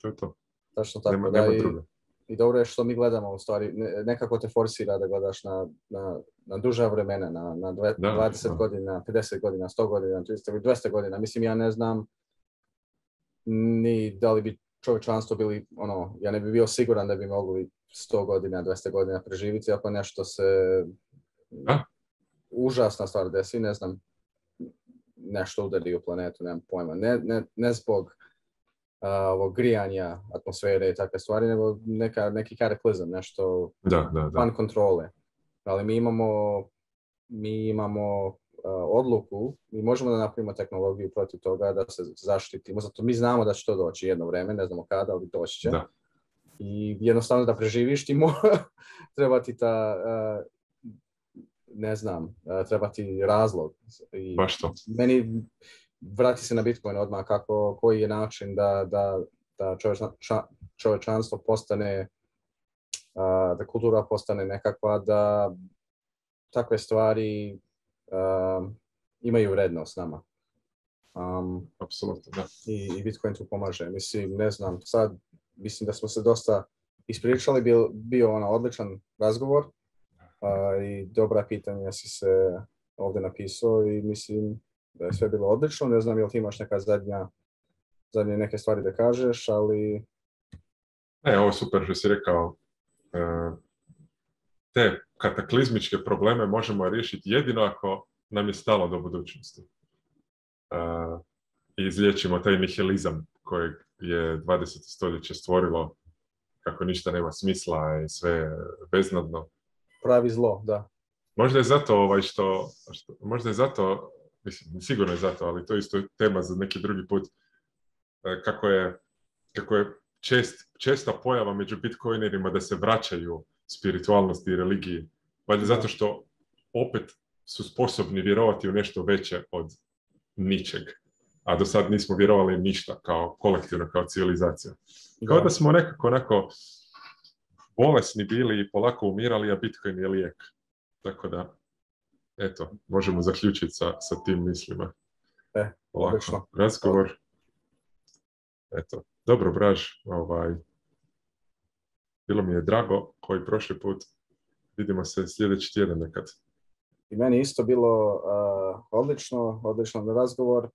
to je to. Tačno tako. da, I, I, dobro je što mi gledamo, u stvari, nekako te forsira da gledaš na, na, na duža vremena, na, na 20 godina, 50 godina, 100 godina, 200 godina. Mislim, ja ne znam ni da li bi čovječanstvo bili, ono, ja ne bi bio siguran da bi mogli 100 godina, 200 godina preživiti, ako nešto se... Užasna stvar desi, ne znam nešto udari u planetu, nemam pojma. Ne, ne, zbog grijanja atmosfere i takve stvari, nego neka, neki karaklizam, nešto da, da, da. van kontrole. Ali mi imamo, mi imamo odluku, mi možemo da napravimo tehnologiju protiv toga da se zaštitimo, zato mi znamo da će to doći jedno vreme, ne znamo kada, ali doći će. I jednostavno da preživiš ti mora, treba ti ta ne znam, e, trebati razlog. I Baš to. Meni vrati se na Bitcoin odmah kako, koji je način da, da, da postane, e, da kultura postane nekakva, da takve stvari e, imaju vrednost nama. Um, Apsolutno, da. I, I Bitcoin tu pomaže. Mislim, ne znam, sad mislim da smo se dosta ispričali, bio, bio ono odličan razgovor i dobra pitanja si se ovdje napisao i mislim da je sve bilo odlično. Ne znam jel ti imaš neka zadnja, zadnje neke stvari da kažeš, ali... Ne, ovo je super što si rekao. E, te kataklizmičke probleme možemo riješiti jedino ako nam je stalo do budućnosti. E, I izlječimo taj nihilizam kojeg je 20. stoljeće stvorilo kako ništa nema smisla i sve beznadno pravi zlo, da. Možda je zato ovaj što, što možda je zato, mislim, sigurno je zato, ali to isto tema za neki drugi put, e, kako je, kako je čest, česta pojava među bitcoinerima da se vraćaju spiritualnosti i religiji, valjda zato što opet su sposobni vjerovati u nešto veće od ničeg. A do sad nismo vjerovali ništa kao kolektivno, kao civilizacija. Kao da smo nekako onako bolesni bili i polako umirali, a Bitcoin je lijek. Tako da, eto, možemo zaključiti sa, sa tim mislima. E, polako. Razgovor. Eto, dobro, Braž, ovaj, bilo mi je drago koji prošli put. Vidimo se sljedeći tjedan nekad. I meni isto bilo uh, odlično, odličan razgovor.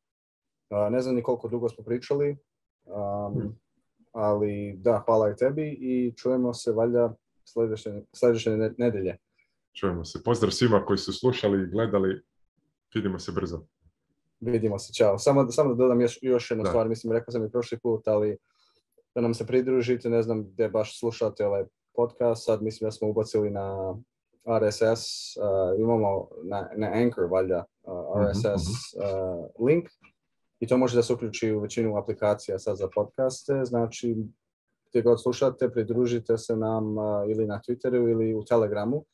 ne znam ni koliko dugo smo pričali. Hmm ali da, hvala i tebi i čujemo se valjda sljedeće, sljedeće nedelje. Čujemo se. Pozdrav svima koji su slušali i gledali. Vidimo se brzo. Vidimo se, čao. Samo, samo da dodam još, jednu stvar, mislim, rekao sam i prošli put, ali da nam se pridružite, ne znam gdje baš slušate ovaj podcast, sad mislim da smo ubacili na RSS, eh, imamo na, na Anchor valjda eh, mhm, RSS mhm. eh, link, i to može da se uključi u većinu aplikacija sad za podcaste, znači gdje god slušate, pridružite se nam ili na Twitteru ili u Telegramu.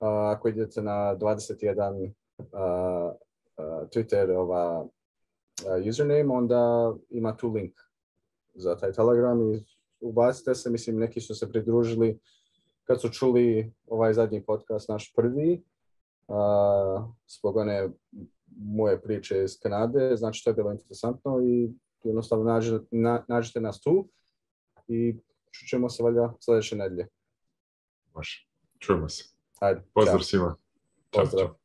ako idete na 21 Twitter ova, username, onda ima tu link za taj Telegram i ubacite se, mislim neki su se pridružili kad su čuli ovaj zadnji podcast, naš prvi, zbog one moje priče iz Kanade, znači to je bilo interesantno i jednostavno nađite nas tu i čućemo se valjda sljedeće nedlje. Može, čujemo se. Ajde, Pozdrav svima.